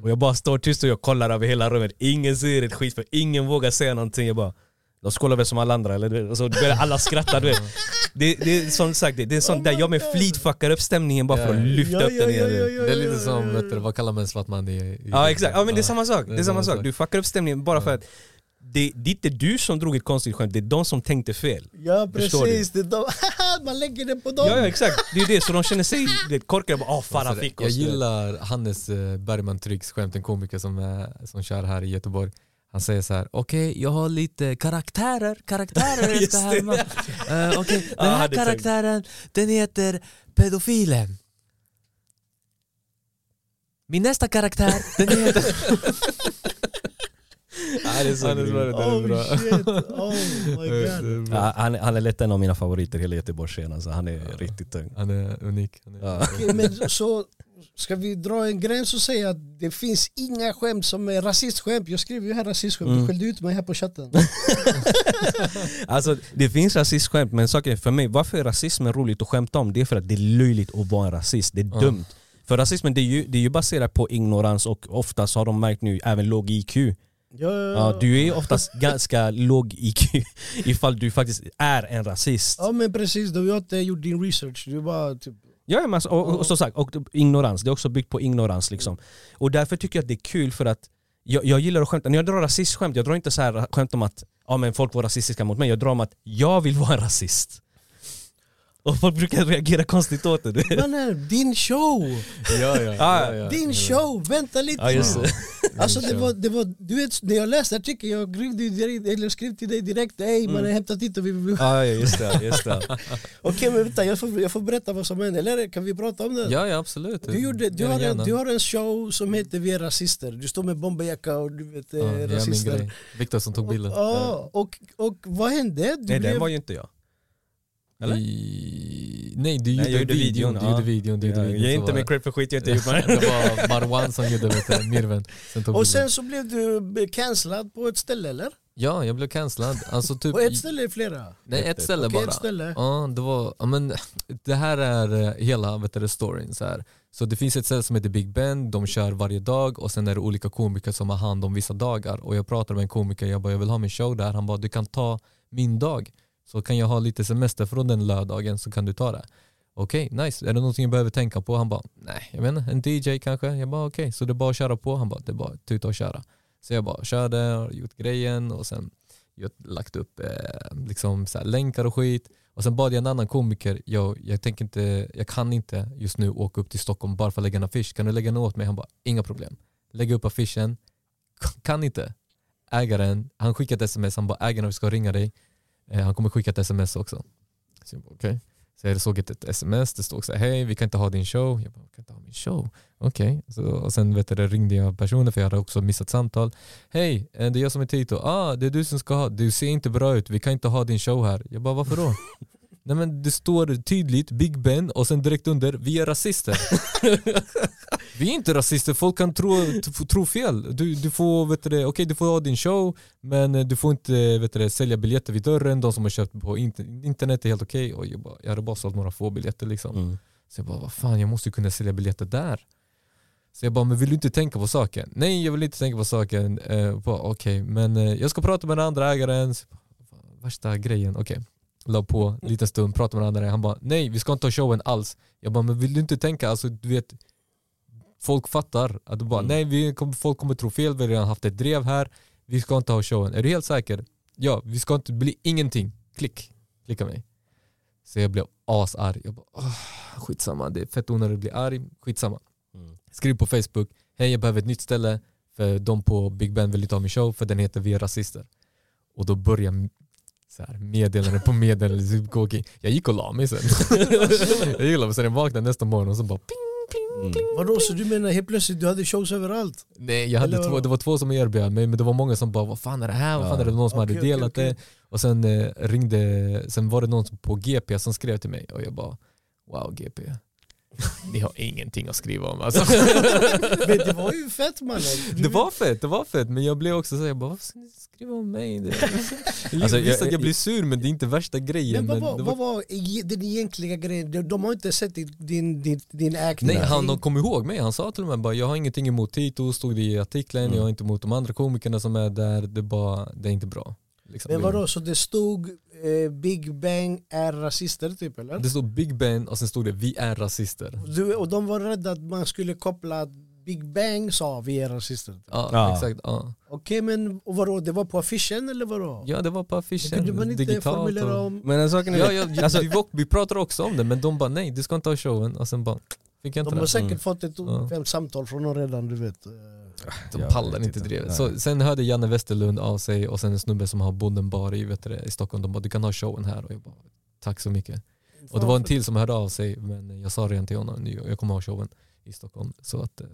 Och jag bara står tyst och jag kollar över hela rummet, ingen säger ett skit för ingen vågar säga någonting. Jag bara, de skålar väl som alla andra eller? Och så börjar alla skratta du vet. Det, det är som sagt, det, det är sånt Oh där jag med flit fuckar upp stämningen bara för att lyfta Ja, upp ja, den igen. ja, Det är lite som, vet du, vad kallar man en svart man i, i Ja exakt, ja, men det är samma sak. det Det är samma sak. Du fuckar upp stämningen bara för att det, det är inte du som drog ett konstigt skämt, det är de som tänkte fel. Ja precis, det är de, man lägger det på dem. Ja, ja exakt, det är det. Så de känner sig korkade, bara åh Farah Alltså, fick oss. jag gillar Hannes eh, Bergman Tryggs skämt, en komiker som, är, som kör här i Göteborg. Han säger så här: okej jag har lite karaktärer, karaktärer jag ska det. härma. Eh, Okej, Ja, den här tänkt. karaktären den heter pedofilen. Min nästa karaktär, den heter... Ja, det är så är Oh bra. shit, oh my god. Ja, han, han är lätt en av mina favoriter i hela Göteborgsscenen, alltså, han är riktigt tung. Han är unik. Han är Ja. Men så ska vi dra en gräns och säga att det finns inga skämt som är rasistskämt. Jag skriver ju här rasistskämt, Mm. du skällde ut mig här på chatten. Alltså det finns rasistskämt men saken för mig, varför är rasismen roligt att skämta om? Det är för att det är löjligt att vara en rasist, det är Ja. dumt. För rasismen det är, ju, det är ju baserat på ignorans och oftast har de märkt nu även låg IQ. Ja, Ja, du är ju oftast ganska låg IQ ifall du faktiskt är en rasist. ja men precis, du har inte gjort din research. Du bara typ... Ja, men alltså, och, och, som sagt, och ignorans. Det är också byggt på ignorans. Liksom. Och därför tycker jag att det är kul för att jag, jag gillar att skämta. När jag drar rasistskämt, jag drar inte så här skämt om att ja, men folk var rasistiska mot mig. Jag drar om att jag vill vara en rasist. Och folk brukar reagera konstigt åt det. Mannen, din show! Ja, ja, Ah, ja, Din show! Vänta lite Ja, just det. Alltså det var, det var, du vet, när jag läste artikeln, jag ringde direkt, eller skrev till dig direkt Hej man har hämtat hit och vi vill... Ja, ja, just det. Just det. Okej men vänta, jag får, jag får berätta vad som hände, eller kan vi prata om det? Ja, ja absolut. Du, gjorde, du, har en, du har en show som heter Vi är rasister, du står med bomberjacka och du vet, ja, eh, min rasister. grej. Viktor som tog bilden. Ja, och, och vad hände? Du Nej, blev, den var ju inte jag. Eller? I... Nej, du Nej, gjorde, jag gjorde videon. videon, Du ja. gjorde videon. Du gjorde Jag videon ger så inte det. cred för skit jag inte gjort. det var Marwan som gjorde du, Mirven. Sen och sen så blev du cancellad på ett ställe eller? Ja, jag blev cancellad. Alltså typ... På ett ställe eller flera? Nej, ett ställe Okej, bara. ett ställe. Ja, det var, ja, men det här är eh, hela vet du, storyn. Så, här. så det finns ett ställe som heter Big Ben, de kör varje dag och sen är det olika komiker som har hand om vissa dagar. Och jag pratade med en komiker, jag bara jag vill ha min show där. Han bara du kan ta min dag. Så kan jag ha lite semester från den lördagen så kan du ta det. Okej, nice. Är det någonting jag behöver tänka på? Han bara, nej, jag menar en DJ kanske? Jag bara okej, så det är bara att köra på? Han bara, det är bara att tuta och köra. Så jag bara körde, har gjort grejen och sen gjort, lagt upp eh, liksom så här länkar och skit. Och sen bad jag en annan komiker, jag, jag, tänker inte, jag kan inte just nu åka upp till Stockholm bara för att lägga en affisch. Kan du lägga den åt mig? Han bara, inga problem. Lägga upp affischen, kan inte. Ägaren, han skickade ett sms, han bara ägaren vi ska ringa dig. Eh, han kommer skicka ett sms också. Så jag bara, okej. Så jag såg ett, ett sms, det stod så här, hej vi kan inte ha din show. Jag bara, kan inte ha min show? Okej. Så Och sen vet du, ringde jag personen för jag hade också missat samtal. Hej, eh, det är jag som är Tito. Ah, det är du som ska ha. Du ser inte bra ut, vi kan inte ha din show här. Jag bara, varför då? Nej men det står tydligt Big Ben och sen direkt under, vi är rasister. vi är inte rasister, folk kan tro, tro fel. Du, du får, vet du, okej du får ha din show men du får inte vet du, sälja biljetter vid dörren. De som har köpt på inter- internet är helt okej. Och jag, jag hade bara sålt några få biljetter liksom. Mm. Så jag bara, vad fan jag måste kunna sälja biljetter där. Så jag bara, men vill du inte tänka på saken? Nej jag vill inte tänka på saken. Eh, Okej, men eh, jag ska prata med den andra ägaren. Värsta grejen, okej. La på en liten stund, pratade med den andra. Han bara, nej vi ska inte ha showen alls. Jag bara, men vill du inte tänka, alltså du vet Folk fattar att du bara, Mm. nej vi kommer, folk kommer tro fel, vi har redan haft ett drev här. Vi ska inte ha showen. Är du helt säker? Ja, vi ska inte bli ingenting. Klick. Klicka mig. Så jag blev asarg. Jag bara, åh, skitsamma, det är fett onödigt att bli arg. Skitsamma. Mm. Skriv på Facebook, hej jag behöver ett nytt ställe för de på Big Ben vill inte ha min show för den heter Vi är rasister. Och då börjar så här, meddelande på meddelande. Jag gick och la mig sen. jag gillar mig sen jag vaknade nästa morgon och så bara ping, ping, ping. Vadå, så du menar helt plötsligt du hade shows överallt? Nej jag hade Eller två, det var två som erbjöd mig men det var många som bara vad fan är det här? Vad fan är det någon som hade Okej, okej, delat okej. det? Och sen eh, ringde, sen var det någon som- på GP som skrev till mig och jag bara wow GP. Ni har ingenting att skriva om alltså. Men det var ju fett mannen! Det var fett, det var fett men jag blev också så jag bara varför ska ni skriva om mig? Alltså, jag- visst att jag blir sur men det är inte värsta grejen. Men vad men var, det vad var e- den egentliga grejen? De, de har inte sett din, din, din, acting? Nej han de kom ihåg mig, han sa till mig bara jag har ingenting emot Tito, stod det i artikeln, Mm. jag har inte emot de andra komikerna som är där, det är, bara, det är inte bra. Liksom. Men vadå, så det stod eh, Big Bang är rasister typ eller? Det stod Big Ben och sen stod det vi är rasister. Du, och de var rädda att man skulle koppla Big Bang sa vi är rasister. Ja, Ja. exakt. Ja. Okej men och vadå, det var på affischen eller vadå? ja det var på affischen, kunde man inte digitalt. formulera Och... om? Men en saken är Ja, ja, alltså, vi, vi pratade också om det men de bara nej du ska inte ha showen och sen bara fick jag inte De har det. säkert Mm. fått ett Ja. fem samtal från någon redan du vet. De Jag pallar vet inte. Nej. Så, sen hörde Janne Westerlund av sig och sen en snubbe som har bonden bar i, vet du, det, i Stockholm. De bara du kan ha showen här och jag bara tack så mycket. Och det var en till som hörde av sig men jag sa redan till honom nu, jag kommer ha showen i Stockholm. Så att, eh,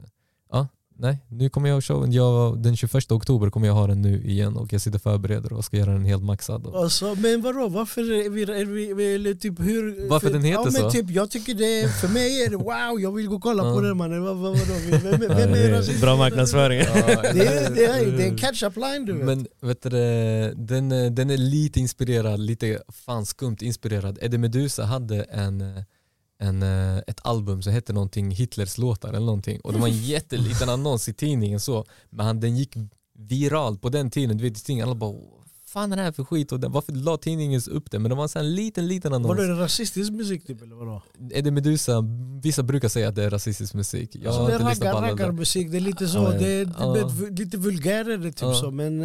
ja, nej, nu kommer jag ha showen. Jag, den 21 oktober kommer jag ha den nu igen och jag sitter och förbereder och ska göra den helt maxad. Och, Alltså, men vadå, varför är vi, är vi, vi eller typ hur... Varför för, den heter ja, men så? Typ, jag tycker det, för mig är det wow, jag vill gå och kolla på den mannen. Vad, vad, vadå, vem, vem, är rasist? Bra marknadsföring. Ja, Det är, det är, det är en catch-up line du vet. Men vet du, det, den, den är lite inspirerad, lite fan skumt inspirerad. Eddie Meduza hade en, eh, en, eh, ett album som hette någonting Hitlers låtar eller någonting och det var en jätteliten annons i tidningen så men han, den gick viralt på den tiden. Du vet, tidningen, alla bara "Vad fan är det här för skit? Och den, varför la tidningen upp det? Men det var en sån liten, liten annons. Var det rasistisk musik typ eller vadå? Är det Medusa? Vissa brukar säga att det är rasistisk musik. Jag Alltså det är raggar, raggarmusik, det är lite så, Ja, ja. det är, det är lite vulgärare typ Ja. så men,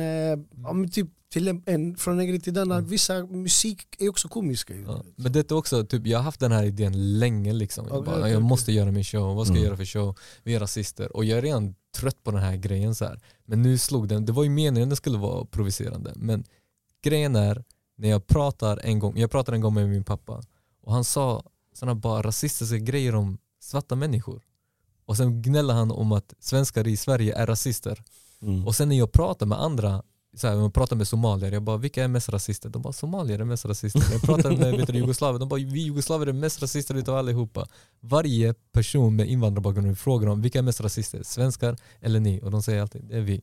ja, men typ till en, en, från en grej till en annan, vissa musik är också komiska. Ja. Men det är också, typ, jag har haft den här idén länge liksom. Jag, bara, okej, jag okej. måste göra min show, vad ska jag Mm. göra för show? Vi är rasister. Och jag är redan trött på den här grejen så här. Men nu slog den, det var ju meningen den skulle vara provocerande. Men grejen är, när jag pratar en gång, jag pratade en gång med min pappa och han sa sådana bara rasistiska grejer om svarta människor. Och sen gnäller han om att svenskar i Sverige är rasister. Mm. Och sen när jag pratar med andra, så här, jag pratar med somalier, jag bara vilka är mest rasister? De bara somalier är mest rasister. Jag pratar med vet du, jugoslaver, de bara vi jugoslaver är mest rasister utav allihopa. Varje person med invandrarbakgrund frågar dem vilka är mest rasister? Svenskar eller ni? Och de säger alltid det är vi.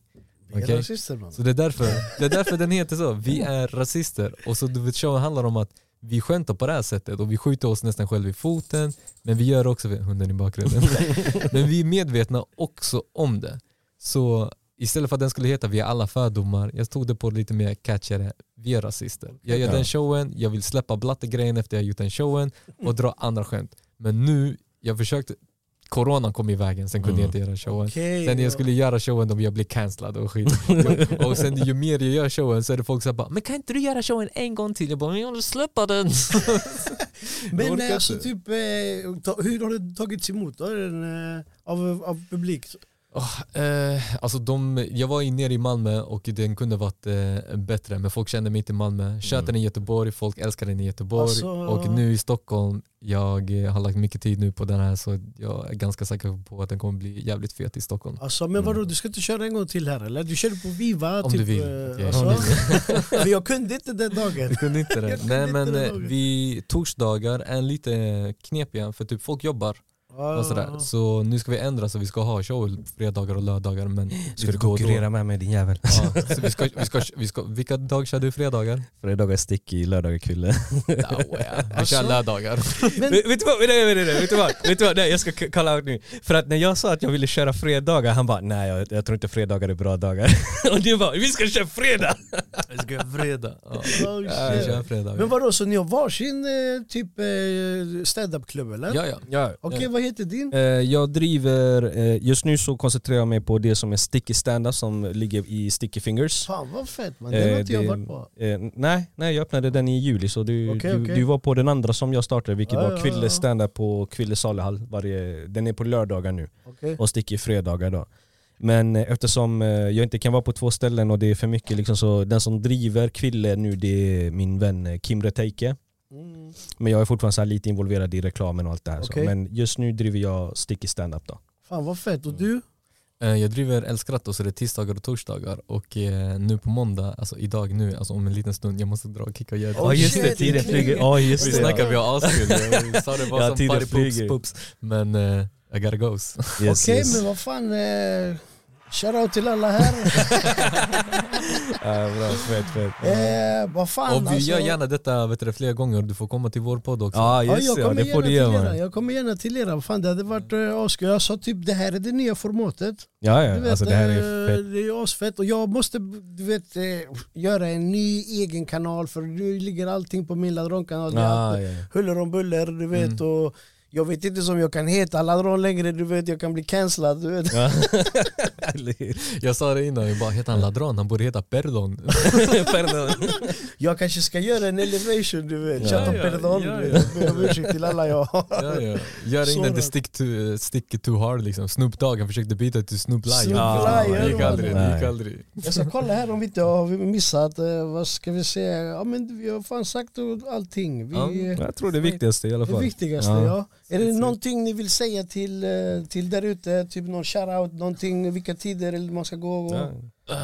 Vi är rasister man. Så det är, därför, det är därför den heter så, vi är rasister. Och så du vet, showen handlar om att vi skämtar på det här sättet och vi skjuter oss nästan själva i foten men vi gör också, hunden i bakgrunden, men vi är medvetna också om det. Så istället för att den skulle heta Vi är alla fördomar, jag tog det på lite mer catchigare, vi är rasister. Jag gör Ja. den showen, jag vill släppa blattegrejen efter jag gjort den showen och dra andra skämt. Men nu, jag försökte, coronan kom i vägen, sen kunde jag Mm. inte göra showen. Okej, Sen när ja. jag skulle göra showen då jag blev cancellad och skit. och sen ju mer jag gör showen så är det folk som bara Men kan inte du göra showen en gång till? Jag bara Men jag vill släppa den. Jag Men eh, alltså typ, eh, hur har det tagits emot då? Eh, av, av publik? Oh, eh, alltså de, jag var ju nere i Malmö och den kunde varit eh, bättre men folk kände mig inte i Malmö. Kört den i Göteborg, folk älskar den i Göteborg Alltså- och nu i Stockholm, jag eh, har lagt mycket tid nu på den här så jag är ganska säker på att den kommer bli jävligt fet i Stockholm. Alltså, men vadå, du ska inte köra en gång till här eller? Du körde på Viva? Om typ, du vill. eh, Okej. Alltså, för jag kunde inte den dagen. Du kunde inte det? Nej men eh, vi, torsdagar är lite knepiga för typ folk jobbar och sådär. Så nu ska vi ändra så vi ska ha show fredagar och lördagar men Ska du då. konkurrera med mig din jävel? Ja, så vi ska, vi ska, vi ska, vilka dagar kör du fredagar? Fredagar stick i lördagar kille. No, yeah. Alltså- kör lördagar. Men, vet, vet du vad, nej, nej, nej, nej, vet du vad? Vet du vad? Nej, jag ska k- kalla out nu. För att när jag sa att jag ville köra fredagar, han bara nej jag, jag tror inte fredagar är bra dagar. Och du bara vi ska köra fredag! Vi ska göra fredag. Ja. oh, Ja, kör fredag. men vadå, så ni har varsin eh, typ eh, stand-up-klubb eller? Ja, ja. Ja. Okej, vad heter din? Eh, Jag driver, eh, just nu så koncentrerar jag mig på det som är sticky stand som ligger i Sticky Fingers. Fan vad fett man, den har Eh, inte jag varit på. Eh, nej, nej, jag öppnade den i juli så du, du, okej. du var på den andra som jag startade vilket Ja, var ja, ja. Kville standup på Kville saluhall. Varje, den är på lördagar nu Okej. och Sticky fredagar då. Men eh, eftersom eh, jag inte kan vara på två ställen och det är för mycket liksom, så den som driver Kville nu det är min vän eh, Kim Reteike. Mm. Men jag är fortfarande så här lite involverad i reklamen och allt det här. Så. Men just nu driver jag Sticky standup då. Fan vad fett, och du? Eh, Jag driver Älskratto så det är tisdagar och torsdagar och eh, nu på måndag, alltså idag nu, alltså om en liten stund, jag måste dra och kicka och göra det. Oh, just det, tiden det flyger. Ja just Vi det. snackar, vi har askul. Jag sa det bara Ja, som party poops. Men eh, I gotta goes. Yes, Okej yes. men vad fan, eh, shoutout till alla här. Ja, bra, fett, fett. eh, vad fan Och vi alltså. gör gärna detta vet du, flera gånger, du får komma till vår podd också. Ja Ja, jag det, ja, kommer det gärna till era, jag kommer gärna till era, fan det hade varit uh, askul. Jag sa typ det här är det nya formatet. Ja, Du ja. vet, Alltså, det här eh, är fett. det är asfett och jag måste du vet, eh, göra en ny egen kanal för nu ligger allting på min Ladron-kanal. Ah, ja. Huller om buller, du vet. Och jag vet inte som jag kan heta Ladron längre, du vet jag kan bli cancellad. Du vet. Ja. Jag sa det innan, jag bara heter han Ladron? Han borde heta Perdon. Pardon. Jag kanske ska göra en elevation du vet. Ja. Chatta Ja, perdon. ja, du ja. vet. Ber om ursäkt till alla jag har. Ja, ja. Gör innan det stick, to, stick too hard liksom. Snoop Dogg han försökte byta till Snoop Lion. Snoop Ja, Lion, det gick aldrig. Det gick nej. aldrig. Jag ska kolla här om vi inte har missat, eh, vad ska vi säga? Ja men vi har fan sagt allting. Vi, Ja. eh, Jag tror det viktigaste i alla Det fall. viktigaste Ja. ja. Är det någonting ni vill säga till, eh, till där ute? Typ någon shoutout, någonting, vilka tider eller man ska gå? Och... Uh,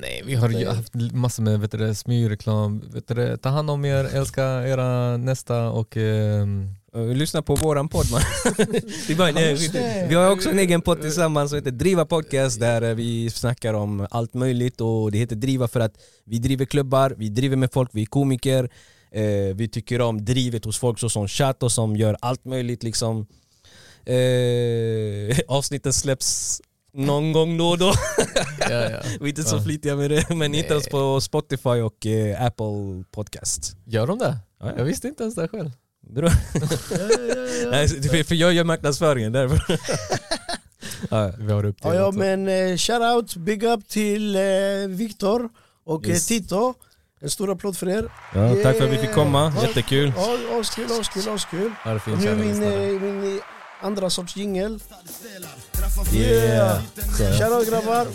nej, vi har ju haft massor med vet du, smygreklam. Vet du, ta hand om er, älska era nästa och ehm, Uh, Lyssna på våran podd man. vi har också en egen podd tillsammans som heter Driva Podcast där eh, vi snackar om allt möjligt och det heter Driva för att vi driver klubbar, vi driver med folk, vi är komiker eh, Vi tycker om drivet hos folk såsom Chato som gör allt möjligt liksom eh, Avsnitten släpps någon gång då och då. Ja, ja. Vi är inte så Ja. flitiga med det, men hittar oss på Spotify och eh, Apple Podcast. Gör de det? Ja, ja. Jag visste inte ens det själv. Bra. Nej, för- jag gör marknadsföringen därför. ja. Vi har upp Ja, ja men eh, shout out, big up till eh, Viktor och Yes. eh, Tito. En stor applåd för er. Ja, tack för att vi fick komma, Ja. jättekul. Ja, Askul, askul, askul. Ha det nu min, eh, min eh, andra sorts jingel. Yeah. Grabbar,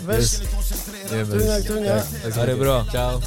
Det är tunga, bäst. tunga. Ja, så Ha det bra. Ciao.